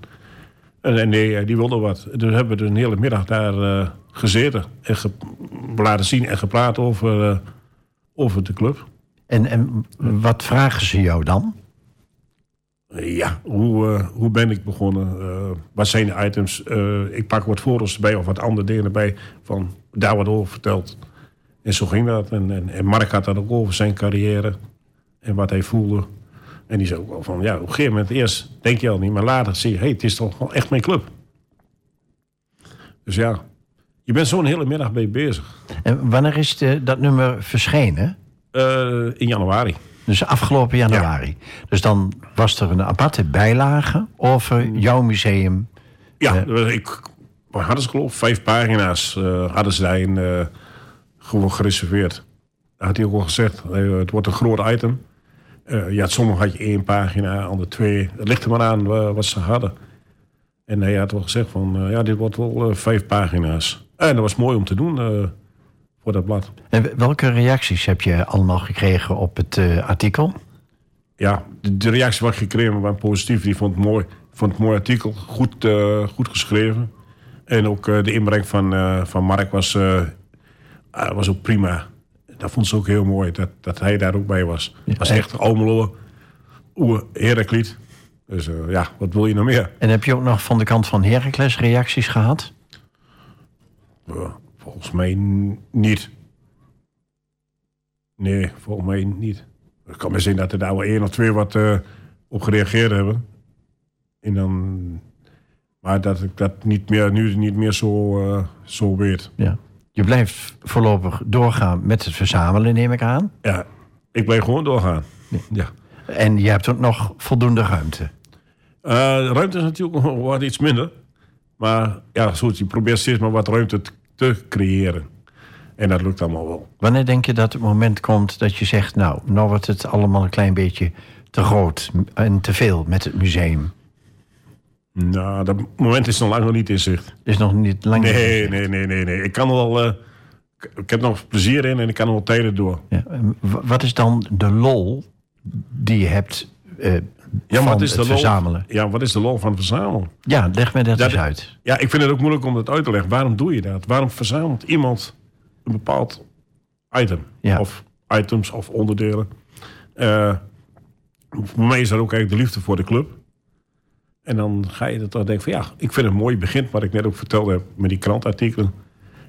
[SPEAKER 2] En, nee, eh, die wilde wat. Dus hebben we een hele middag daar eh, gezeten en ge- laten zien en gepraat over, eh, over de club.
[SPEAKER 1] En, en wat vragen ze jou dan?
[SPEAKER 2] Ja, hoe, hoe ben ik begonnen? Wat zijn de items? Ik pak wat foto's erbij of wat andere dingen erbij. Van daar wat over verteld. En zo ging dat. En, en, en Mark had dat ook over zijn carrière. En wat hij voelde. En die zei ook wel van, ja, op een gegeven moment eerst denk je al niet. Maar later zie je, hey, het is toch wel echt mijn club. Dus ja, je bent zo'n hele middag mee bezig.
[SPEAKER 1] En wanneer is de, dat nummer verschenen?
[SPEAKER 2] Eh, in januari.
[SPEAKER 1] Dus afgelopen januari. Dus dan was er een aparte bijlage over jouw museum.
[SPEAKER 2] Ja, ik, wat hadden ze geloof ik, vijf pagina's eh, hadden ze daarin eh, gewoon gereserveerd. Dat had hij ook al gezegd. eh, het wordt een groot item. Eh ja, sommige had je één pagina, andere twee. Het ligt er maar aan eh, wat ze hadden. En hij had wel gezegd van, eh, ja, dit wordt wel vijf pagina's. En dat was mooi om te doen voor dat blad.
[SPEAKER 1] En welke reacties heb je allemaal gekregen op het artikel?
[SPEAKER 2] ja, de, de reactie wat ik gekregen waren positief. Die vond het mooi. Vond het mooi artikel. Goed, goed geschreven. En ook de inbreng van, van Mark was, ah, was ook prima. Dat vond ze ook heel mooi. Dat, dat hij daar ook bij was. was echt Almelo. Oer Herakliet. Dus eh, ja, wat wil je nog meer?
[SPEAKER 1] En heb je ook nog van de kant van Heracles reacties gehad?
[SPEAKER 2] Eh, volgens mij niet. Nee, volgens mij niet. Het kan maar zijn dat er daar wel één of twee wat eh, op gereageerd hebben. En dan, maar dat ik dat niet meer, nu niet meer zo, zo weet.
[SPEAKER 1] Ja. Je blijft voorlopig doorgaan met het verzamelen, neem ik aan.
[SPEAKER 2] Ja, Ik bleef gewoon doorgaan. Ja.
[SPEAKER 5] En je hebt ook nog voldoende ruimte.
[SPEAKER 2] Eh, ruimte is natuurlijk nog wat iets minder. Maar ja, goed, je probeert steeds maar wat ruimte te, te creëren. En dat lukt allemaal wel.
[SPEAKER 5] Wanneer denk je dat het moment komt dat je zegt... nou, nou wordt het allemaal een klein beetje te groot en te veel met het museum?
[SPEAKER 2] Nou, dat moment is nog lang nog niet in zicht.
[SPEAKER 5] Is nog niet lang.
[SPEAKER 2] Nee, nee, nee, nee, nee. Ik kan er wel... eh, ik- heb nog plezier in en ik kan er wel tijden door.
[SPEAKER 5] Ja, wat is dan de lol die je hebt eh
[SPEAKER 2] Ja,
[SPEAKER 5] van
[SPEAKER 2] wat is de lol?
[SPEAKER 5] verzamelen?
[SPEAKER 2] Ja, wat is de lol van het verzamelen?
[SPEAKER 5] Ja, leg me dat eens uit.
[SPEAKER 2] Ja, ik vind het ook moeilijk om dat uit te leggen. Waarom doe je dat? Waarom verzamelt iemand een bepaald item?
[SPEAKER 5] Ja.
[SPEAKER 2] Of items of onderdelen? Eh, voor mij is dat ook eigenlijk de liefde voor de club. En dan ga je dat dan denken van ja, ik vind het mooi begint wat ik net ook vertelde heb met die krantartikelen.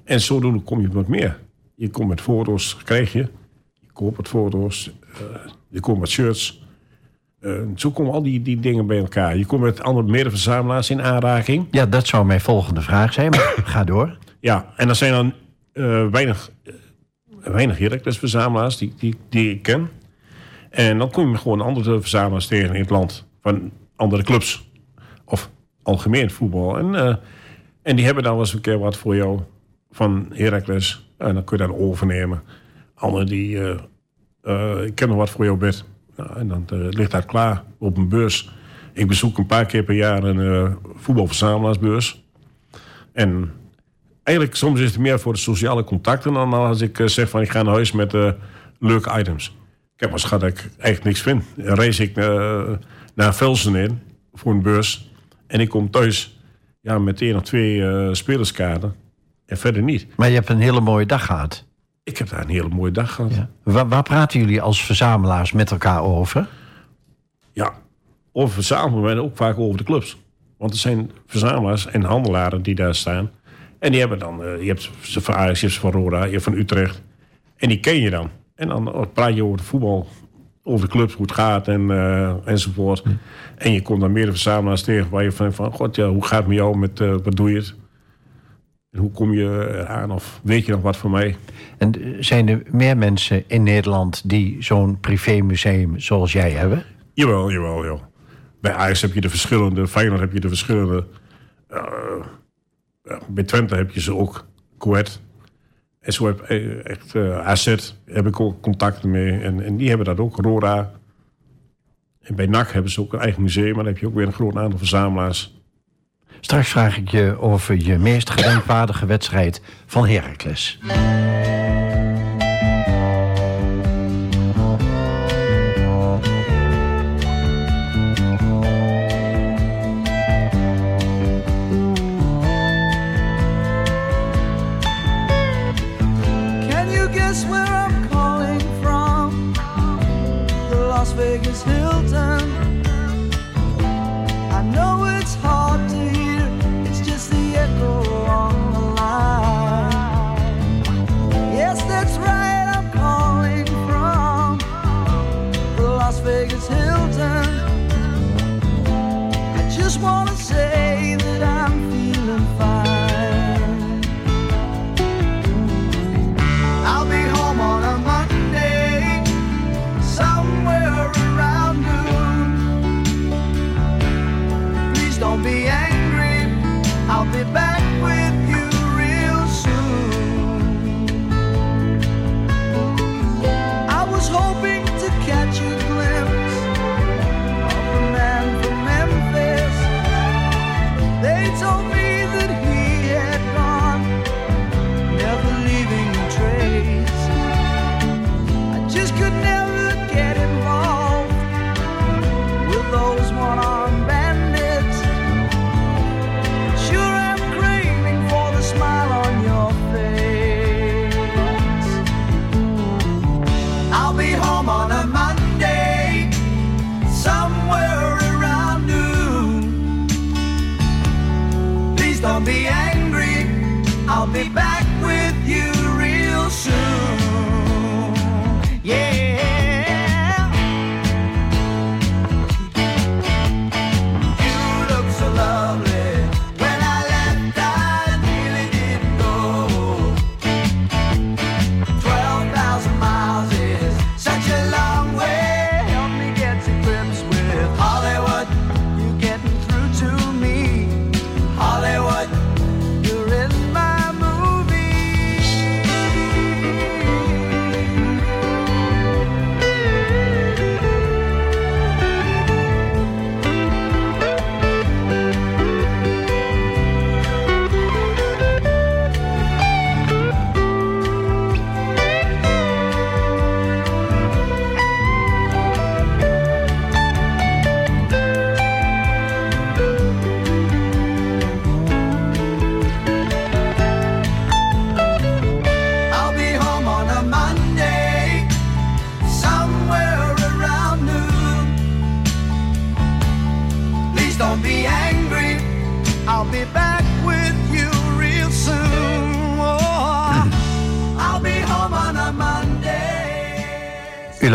[SPEAKER 2] En zodoende kom je wat meer. Je komt met foto's, krijg je. Je koopt wat foto's, eh, je komt met shirts. Eh, zo komen al die, die dingen bij elkaar. Je komt met andere medeverzamelaars in aanraking.
[SPEAKER 5] Ja, dat zou mijn volgende vraag zijn, maar ga door.
[SPEAKER 2] Ja, en er zijn dan eh, weinig, uh, weinig Heracles-verzamelaars die, die, die ik ken. En dan kom je gewoon andere verzamelaars tegen in het land. Van andere clubs. Algemeen voetbal. En, eh, en die hebben dan wel eens een keer wat voor jou van Heracles. En dan kun je dat overnemen. Anderen die... eh, ik ken nog wat voor jouw bed. Nou, en dan ligt dat klaar op een beurs. Ik bezoek een paar keer per jaar een voetbalverzamelaarsbeurs. En eigenlijk soms is het meer voor de sociale contacten dan als ik zeg van ik ga naar huis met leuke items. Ik heb als schat dat ik eigenlijk niks vind. Dan reis ik naar Velsen in voor een beurs en ik kom thuis ja, met één of twee eh, spelerskaarten en verder niet.
[SPEAKER 5] Maar je hebt een hele mooie dag gehad.
[SPEAKER 2] Ik heb daar een hele mooie dag gehad.
[SPEAKER 5] Ja. Waar, waar praten jullie als verzamelaars met elkaar over?
[SPEAKER 2] Ja, over verzamelen, maar ook vaak over de clubs. Want er zijn verzamelaars en handelaren die daar staan. En die hebben dan, eh, je hebt ze van Ajax, je hebt ze van Roda, je hebt van Utrecht. En die ken je dan. En dan eh, praat je over de voetbal, over de clubs, hoe het gaat en, eh, enzovoort. En je komt dan meer de verzamelaars tegen waar je van, van god ja, hoe gaat het met jou, met, eh, wat doe je het? En hoe kom je eraan of weet je nog wat van mij?
[SPEAKER 5] En eh, zijn er meer mensen in Nederland die zo'n privémuseum zoals jij hebben?
[SPEAKER 2] Jawel, jawel, joh. Bij Ajax heb je de verschillende, Feyenoord heb je de verschillende. eh, bij Twente heb je ze ook, Coët. Heb eh, echt eh, AZ heb ik ook contacten mee. En, en die hebben dat ook, Roda. En bij NAC hebben ze ook een eigen museum, maar dan heb je ook weer een groot aantal verzamelaars.
[SPEAKER 5] Straks vraag ik je over je meest gedenkwaardige wedstrijd van Heracles.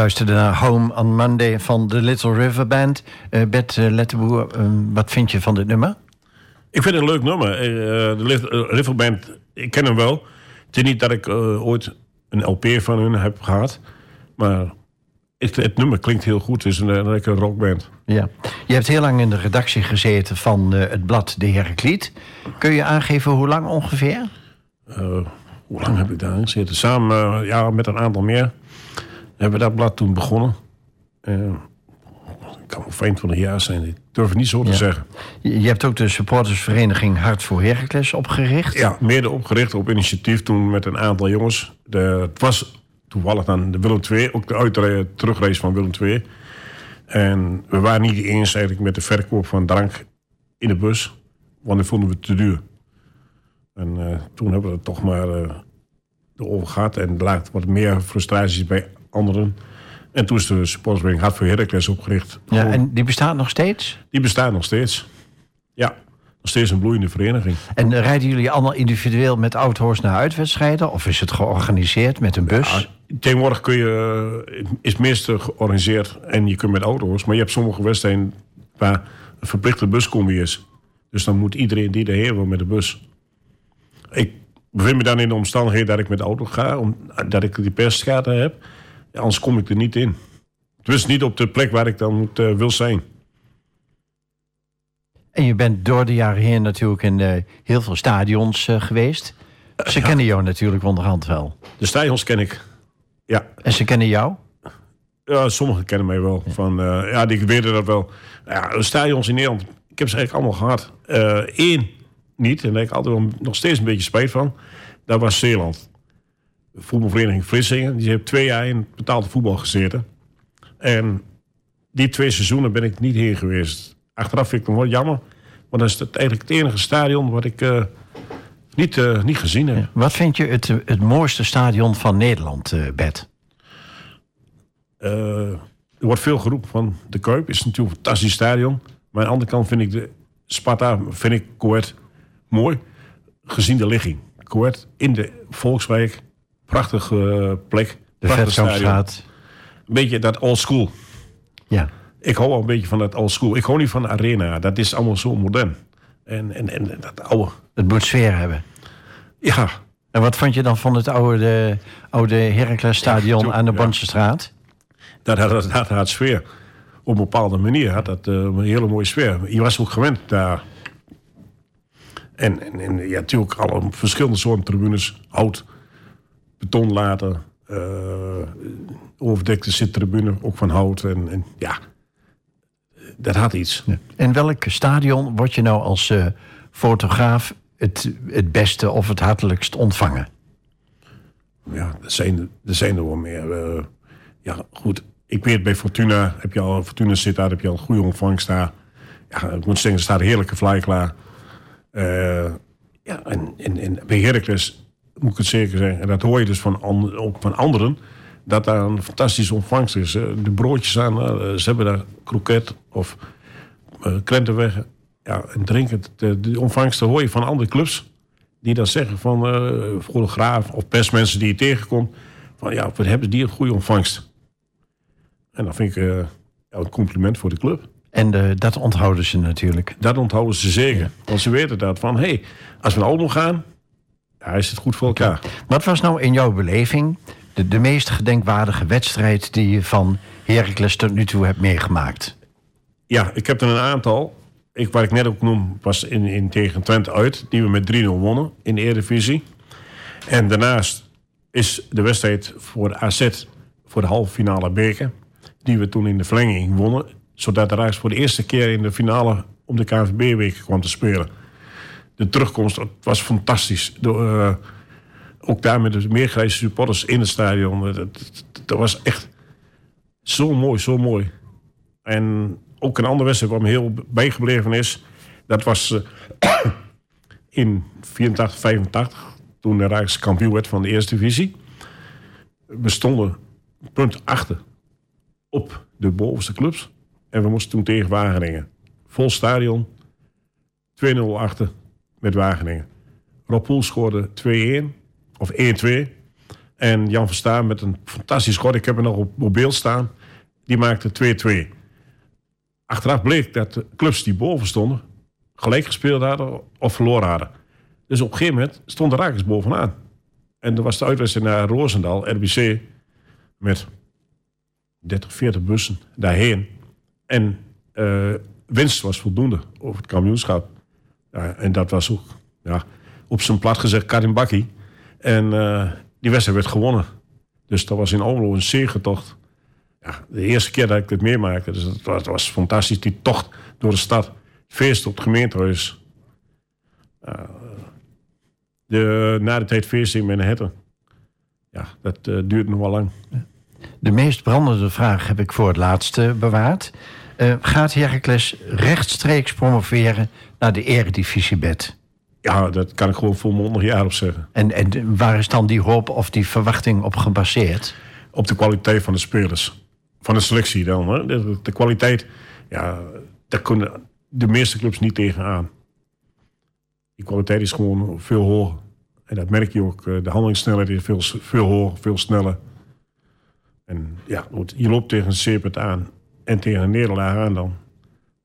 [SPEAKER 1] Luisterde naar Home on Monday van de Little River Band. Eh Bert eh, Lettenboer, eh, wat vind je van dit nummer?
[SPEAKER 2] Ik vind het een leuk nummer. De Liv- eh, Riverband, ik ken hem wel. Het is niet dat ik ooit een LP van hun heb gehad. Maar het, het nummer klinkt heel goed. Het is een, lekkere rockband.
[SPEAKER 1] Ja. Je hebt heel lang in de redactie gezeten van het blad De Herakliet. Kun je aangeven hoe lang ongeveer?
[SPEAKER 2] Hoe lang heb ik daar gezeten? Samen ja, met een aantal meer hebben we dat blad toen begonnen. Het kan wel 25 jaar zijn. Ik durf het niet zo te
[SPEAKER 1] Ja.
[SPEAKER 2] zeggen.
[SPEAKER 1] Je hebt ook de supportersvereniging Hart voor Heracles opgericht.
[SPEAKER 2] Ja, mede opgericht op initiatief toen met een aantal jongens. De, het was toevallig dan de Willem II, ook de uit terugrace van Willem II. En we waren niet eens eigenlijk met de verkoop van drank in de bus, want dat vonden we te duur. En eh, toen hebben we het toch maar eh erover gehad en er lagen wat meer frustraties bij anderen. En toen is de supportersvereniging Hart voor Heracles opgericht.
[SPEAKER 1] Ja, en die bestaat nog steeds?
[SPEAKER 2] Die bestaat nog steeds. Ja, nog steeds een bloeiende vereniging.
[SPEAKER 1] En rijden jullie allemaal individueel met auto's naar uitwedstrijden? Of is het georganiseerd met een bus?
[SPEAKER 2] Ja, tegenwoordig kun je, is meestal georganiseerd en je kunt met auto's. Maar je hebt sommige wedstrijden waar een verplichte buscombi is. Dus dan moet iedereen die erheen wil met de bus. Ik bevind me dan in de omstandigheden dat ik met de auto ga, omdat ik die persschade heb. Ja, anders kom ik er niet in. Dus niet op de plek waar ik dan moet, eh, wil zijn.
[SPEAKER 1] En je bent door de jaren heen natuurlijk in eh, heel veel stadions eh, geweest. Ze kennen jou natuurlijk onderhand wel.
[SPEAKER 2] De stadions ken ik. Ja,
[SPEAKER 1] En ze kennen jou?
[SPEAKER 2] Ja, sommigen kennen mij wel. Van, eh, ja, die weten dat wel. Ja, de stadions in Nederland, ik heb ze eigenlijk allemaal gehad. Eén niet, en daar heb ik altijd wel nog steeds een beetje spijt van. Dat was Zeeland. Voetbalvereniging Vlissingen. Die heeft twee jaar in betaalde voetbal gezeten. En die twee seizoenen ben ik niet heen geweest. Achteraf vind ik het wel jammer. Want dat is het eigenlijk het enige stadion wat ik eh, niet, eh, niet gezien heb.
[SPEAKER 1] Wat vind je het, het mooiste stadion van Nederland, eh Bert?
[SPEAKER 2] Er wordt veel geroepen van de Kuip. Is natuurlijk een fantastisch stadion. Maar aan de andere kant vind ik de Sparta, vind ik Coët mooi. Gezien de ligging. Coët in de Volkswijk. Prachtige eh, plek.
[SPEAKER 1] De. Vetkampstraat.
[SPEAKER 2] Een beetje dat old school.
[SPEAKER 1] Ja.
[SPEAKER 2] Ik hou wel een beetje van dat old school. Ik hou niet van de arena. Dat is allemaal zo modern. En, en, en dat oude.
[SPEAKER 1] Het moet sfeer hebben.
[SPEAKER 2] Ja,
[SPEAKER 1] En wat vond je dan van het oude, de, oude Heracles stadion
[SPEAKER 2] Ja,
[SPEAKER 1] aan de
[SPEAKER 2] ja.
[SPEAKER 1] Bonsestraat?
[SPEAKER 2] dat had, dat had sfeer. Op een bepaalde manier had dat eh, een hele mooie sfeer. Je was ook gewend daar. En, en, en ja, natuurlijk alle verschillende soorten tribunes. Hout, betonlaten, eh overdekte zittribune, ook van hout. En, en ja, dat had iets.
[SPEAKER 1] In welk stadion word je nou als eh, fotograaf het, het beste of het hartelijkst ontvangen?
[SPEAKER 2] Ja, er zijn, er zijn er wel meer. eh, ja, goed. Ik weet bij Fortuna, heb je al, Fortuna zit daar, heb je al een goede ontvangst daar. Ja, ik moet zeggen, er staat een heerlijke vlaai klaar. Ja, en, en, en bij Heracles moet ik het zeker zeggen. En dat hoor je dus van, an- ook van anderen. Dat daar een fantastische ontvangst is. Eh, De broodjes aan, eh, ze hebben daar kroket of uh, krentenweg. Ja, en drinken. De, ontvangsten hoor je van andere clubs. Die dan zeggen van eh fotograaf of persmensen die je tegenkomt. Van ja, wat hebben die een goede ontvangst. En dan vind ik eh, een compliment voor de club.
[SPEAKER 1] En eh, dat onthouden ze natuurlijk.
[SPEAKER 2] Dat onthouden ze zeker. Want ze weten dat van, hé, hey, als we naar Olmo gaan, ja, is het goed voor elkaar.
[SPEAKER 1] Wat was nou in jouw beleving de, de meest gedenkwaardige wedstrijd die je van Heracles tot nu toe hebt meegemaakt?
[SPEAKER 2] Ja, ik heb er een aantal. Ik, wat ik net ook noem, was in, in tegen Twente uit. Die we met 3-0 wonnen in de Eredivisie. En daarnaast is de wedstrijd voor de AZ voor de halve finale beker. Die we toen in de verlenging wonnen. Zodat de Ajax voor de eerste keer in de finale om de KNVB-week kwam te spelen. De terugkomst was fantastisch. Eh, ook daar met de meergrijze supporters in het stadion. Dat, dat, dat was echt zo mooi, zo mooi. En ook een andere wedstrijd wat me heel bijgebleven is. Dat was eh, in 84, 85. Toen de Ajax kampioen werd van de eerste divisie. We stonden punt achter op de bovenste clubs. En we moesten toen tegen Wageningen. Vol stadion. 2-0 achter met Wageningen. Rob Poel scoorde 2-1. Of 1-2. En Jan Verstaan met een fantastisch schot. Ik heb hem nog op mobiel staan. Die maakte 2-2. Achteraf bleek dat de clubs die boven stonden... gelijk gespeeld hadden of verloren hadden. Dus op een gegeven moment stond de Rakers bovenaan. En er was de uitwedstrijd naar Roosendaal, RBC... met 30, 40 bussen daarheen. En eh, winst was voldoende over het kampioenschap. Ja, en dat was ook, ja, op zijn plat gezegd, Karimbaki. En eh, die wedstrijd werd gewonnen. Dus dat was in Almelo een zegentocht. Ja, de eerste keer dat ik dit meemaakte. Dus dat was, fantastisch, die tocht door de stad. Feest op het gemeentehuis. Uh, de, na de tijd feest in Manhattan. Ja, dat duurt nog wel lang.
[SPEAKER 1] De meest brandende vraag heb ik voor het laatste bewaard. Gaat Heracles rechtstreeks promoveren naar de eredivisiebed?
[SPEAKER 2] Ja, dat kan ik gewoon volmondig jaar op zeggen.
[SPEAKER 1] En, en waar is dan die hoop of die verwachting op gebaseerd?
[SPEAKER 2] Op de kwaliteit van de spelers. Van de selectie dan. Hè? De, de kwaliteit, ja, daar kunnen de meeste clubs niet tegenaan. Die kwaliteit is gewoon veel hoger. En dat merk je ook. De handelingssnelheid is veel, veel hoger, veel sneller. En ja, je loopt tegen een Sepet aan en tegen een nederlaag aan dan.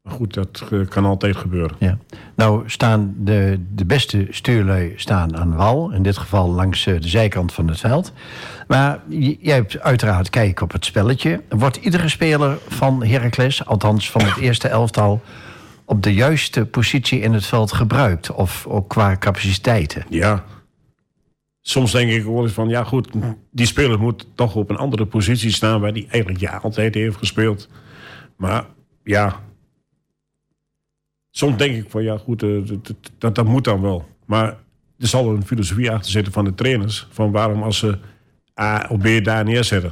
[SPEAKER 2] Goed, dat kan altijd gebeuren.
[SPEAKER 1] Ja. Nou staan de, de beste stuurlui staan aan wal. In dit geval langs de zijkant van het veld. Maar jij hebt uiteraard kijk op het spelletje. Wordt iedere speler van Heracles, althans van het eerste elftal... op de juiste positie in het veld gebruikt? Of ook qua capaciteiten?
[SPEAKER 2] Ja, soms denk ik wel eens van, ja goed, die speler moet toch op een andere positie staan waar die eigenlijk ja altijd heeft gespeeld. Maar ja, soms denk ik van, ja goed, dat, dat, dat moet dan wel. Maar er zal een filosofie achter zitten van de trainers, van waarom als ze A of B daar neerzetten.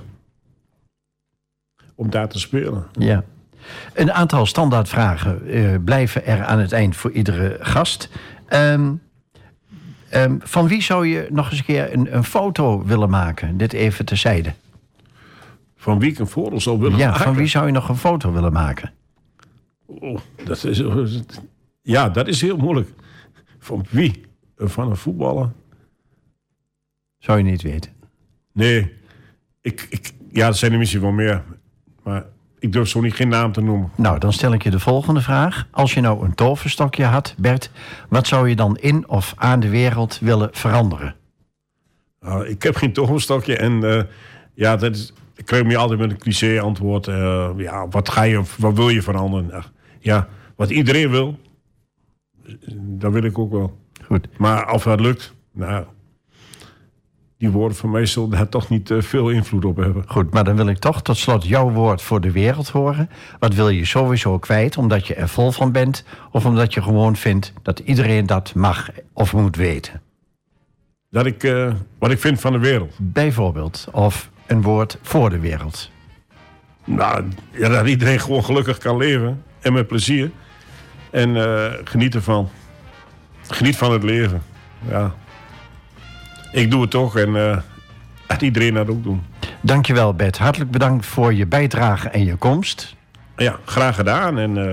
[SPEAKER 2] Om daar te spelen.
[SPEAKER 1] Ja. Een aantal standaardvragen uh, blijven er aan het eind voor iedere gast. Um, Um, van wie zou je nog eens een keer een, een, foto willen maken? Dit even terzijde.
[SPEAKER 2] Van wie ik een foto zou willen
[SPEAKER 1] ja,
[SPEAKER 2] maken?
[SPEAKER 1] van wie zou je nog een foto willen maken?
[SPEAKER 2] Oh, dat is, ja, dat is heel moeilijk. Van wie? Van een voetballer?
[SPEAKER 1] Zou je niet weten?
[SPEAKER 2] Nee. Ik, ik, ja, er zijn er misschien wel meer. Maar ik durf zo niet geen naam te noemen.
[SPEAKER 1] Nou, dan stel ik je de volgende vraag. Als je nou een toverstokje had, Bert... wat zou je dan in of aan de wereld willen veranderen?
[SPEAKER 2] Uh, ik heb geen toverstokje en uh, ja, dat is, ik krijg me altijd met een cliché antwoord. Uh, ja, wat, ga je, wat wil je veranderen? Ja, wat iedereen wil, dat wil ik ook wel.
[SPEAKER 1] Goed.
[SPEAKER 2] Maar of dat lukt, nou, die woorden van mij zullen daar toch niet uh, veel invloed op hebben.
[SPEAKER 1] Goed, maar dan wil ik toch tot slot jouw woord voor de wereld horen. Wat wil je sowieso kwijt, omdat je er vol van bent... of omdat je gewoon vindt dat iedereen dat mag of moet weten?
[SPEAKER 2] Dat ik, uh, wat ik vind van de wereld.
[SPEAKER 1] Bijvoorbeeld, of een woord voor de wereld.
[SPEAKER 2] Nou, ja, dat iedereen gewoon gelukkig kan leven en met plezier. En uh, geniet ervan. Geniet van het leven, ja ik doe het toch en uh, laat iedereen dat ook doen.
[SPEAKER 1] Dankjewel Bert. Hartelijk bedankt voor je bijdrage en je komst.
[SPEAKER 2] Ja, graag gedaan. En uh,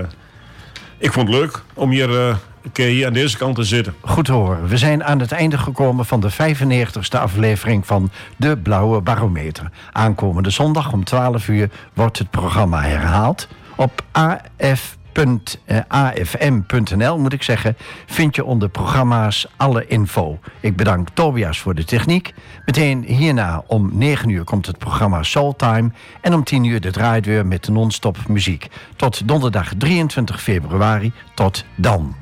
[SPEAKER 2] ik vond het leuk om hier, een keer hier aan deze kant te zitten.
[SPEAKER 1] Goed te horen. We zijn aan het einde gekomen van de 95ste aflevering van De Blauwe Barometer. Aankomende zondag om 12 uur wordt het programma herhaald op AF afm.nl moet ik zeggen, vind je onder programma's alle info. Ik bedank Tobias voor de techniek. Meteen hierna om 9 uur komt het programma Soultime en om 10 uur de draaideur met non-stop muziek. Tot donderdag 23 februari. Tot dan.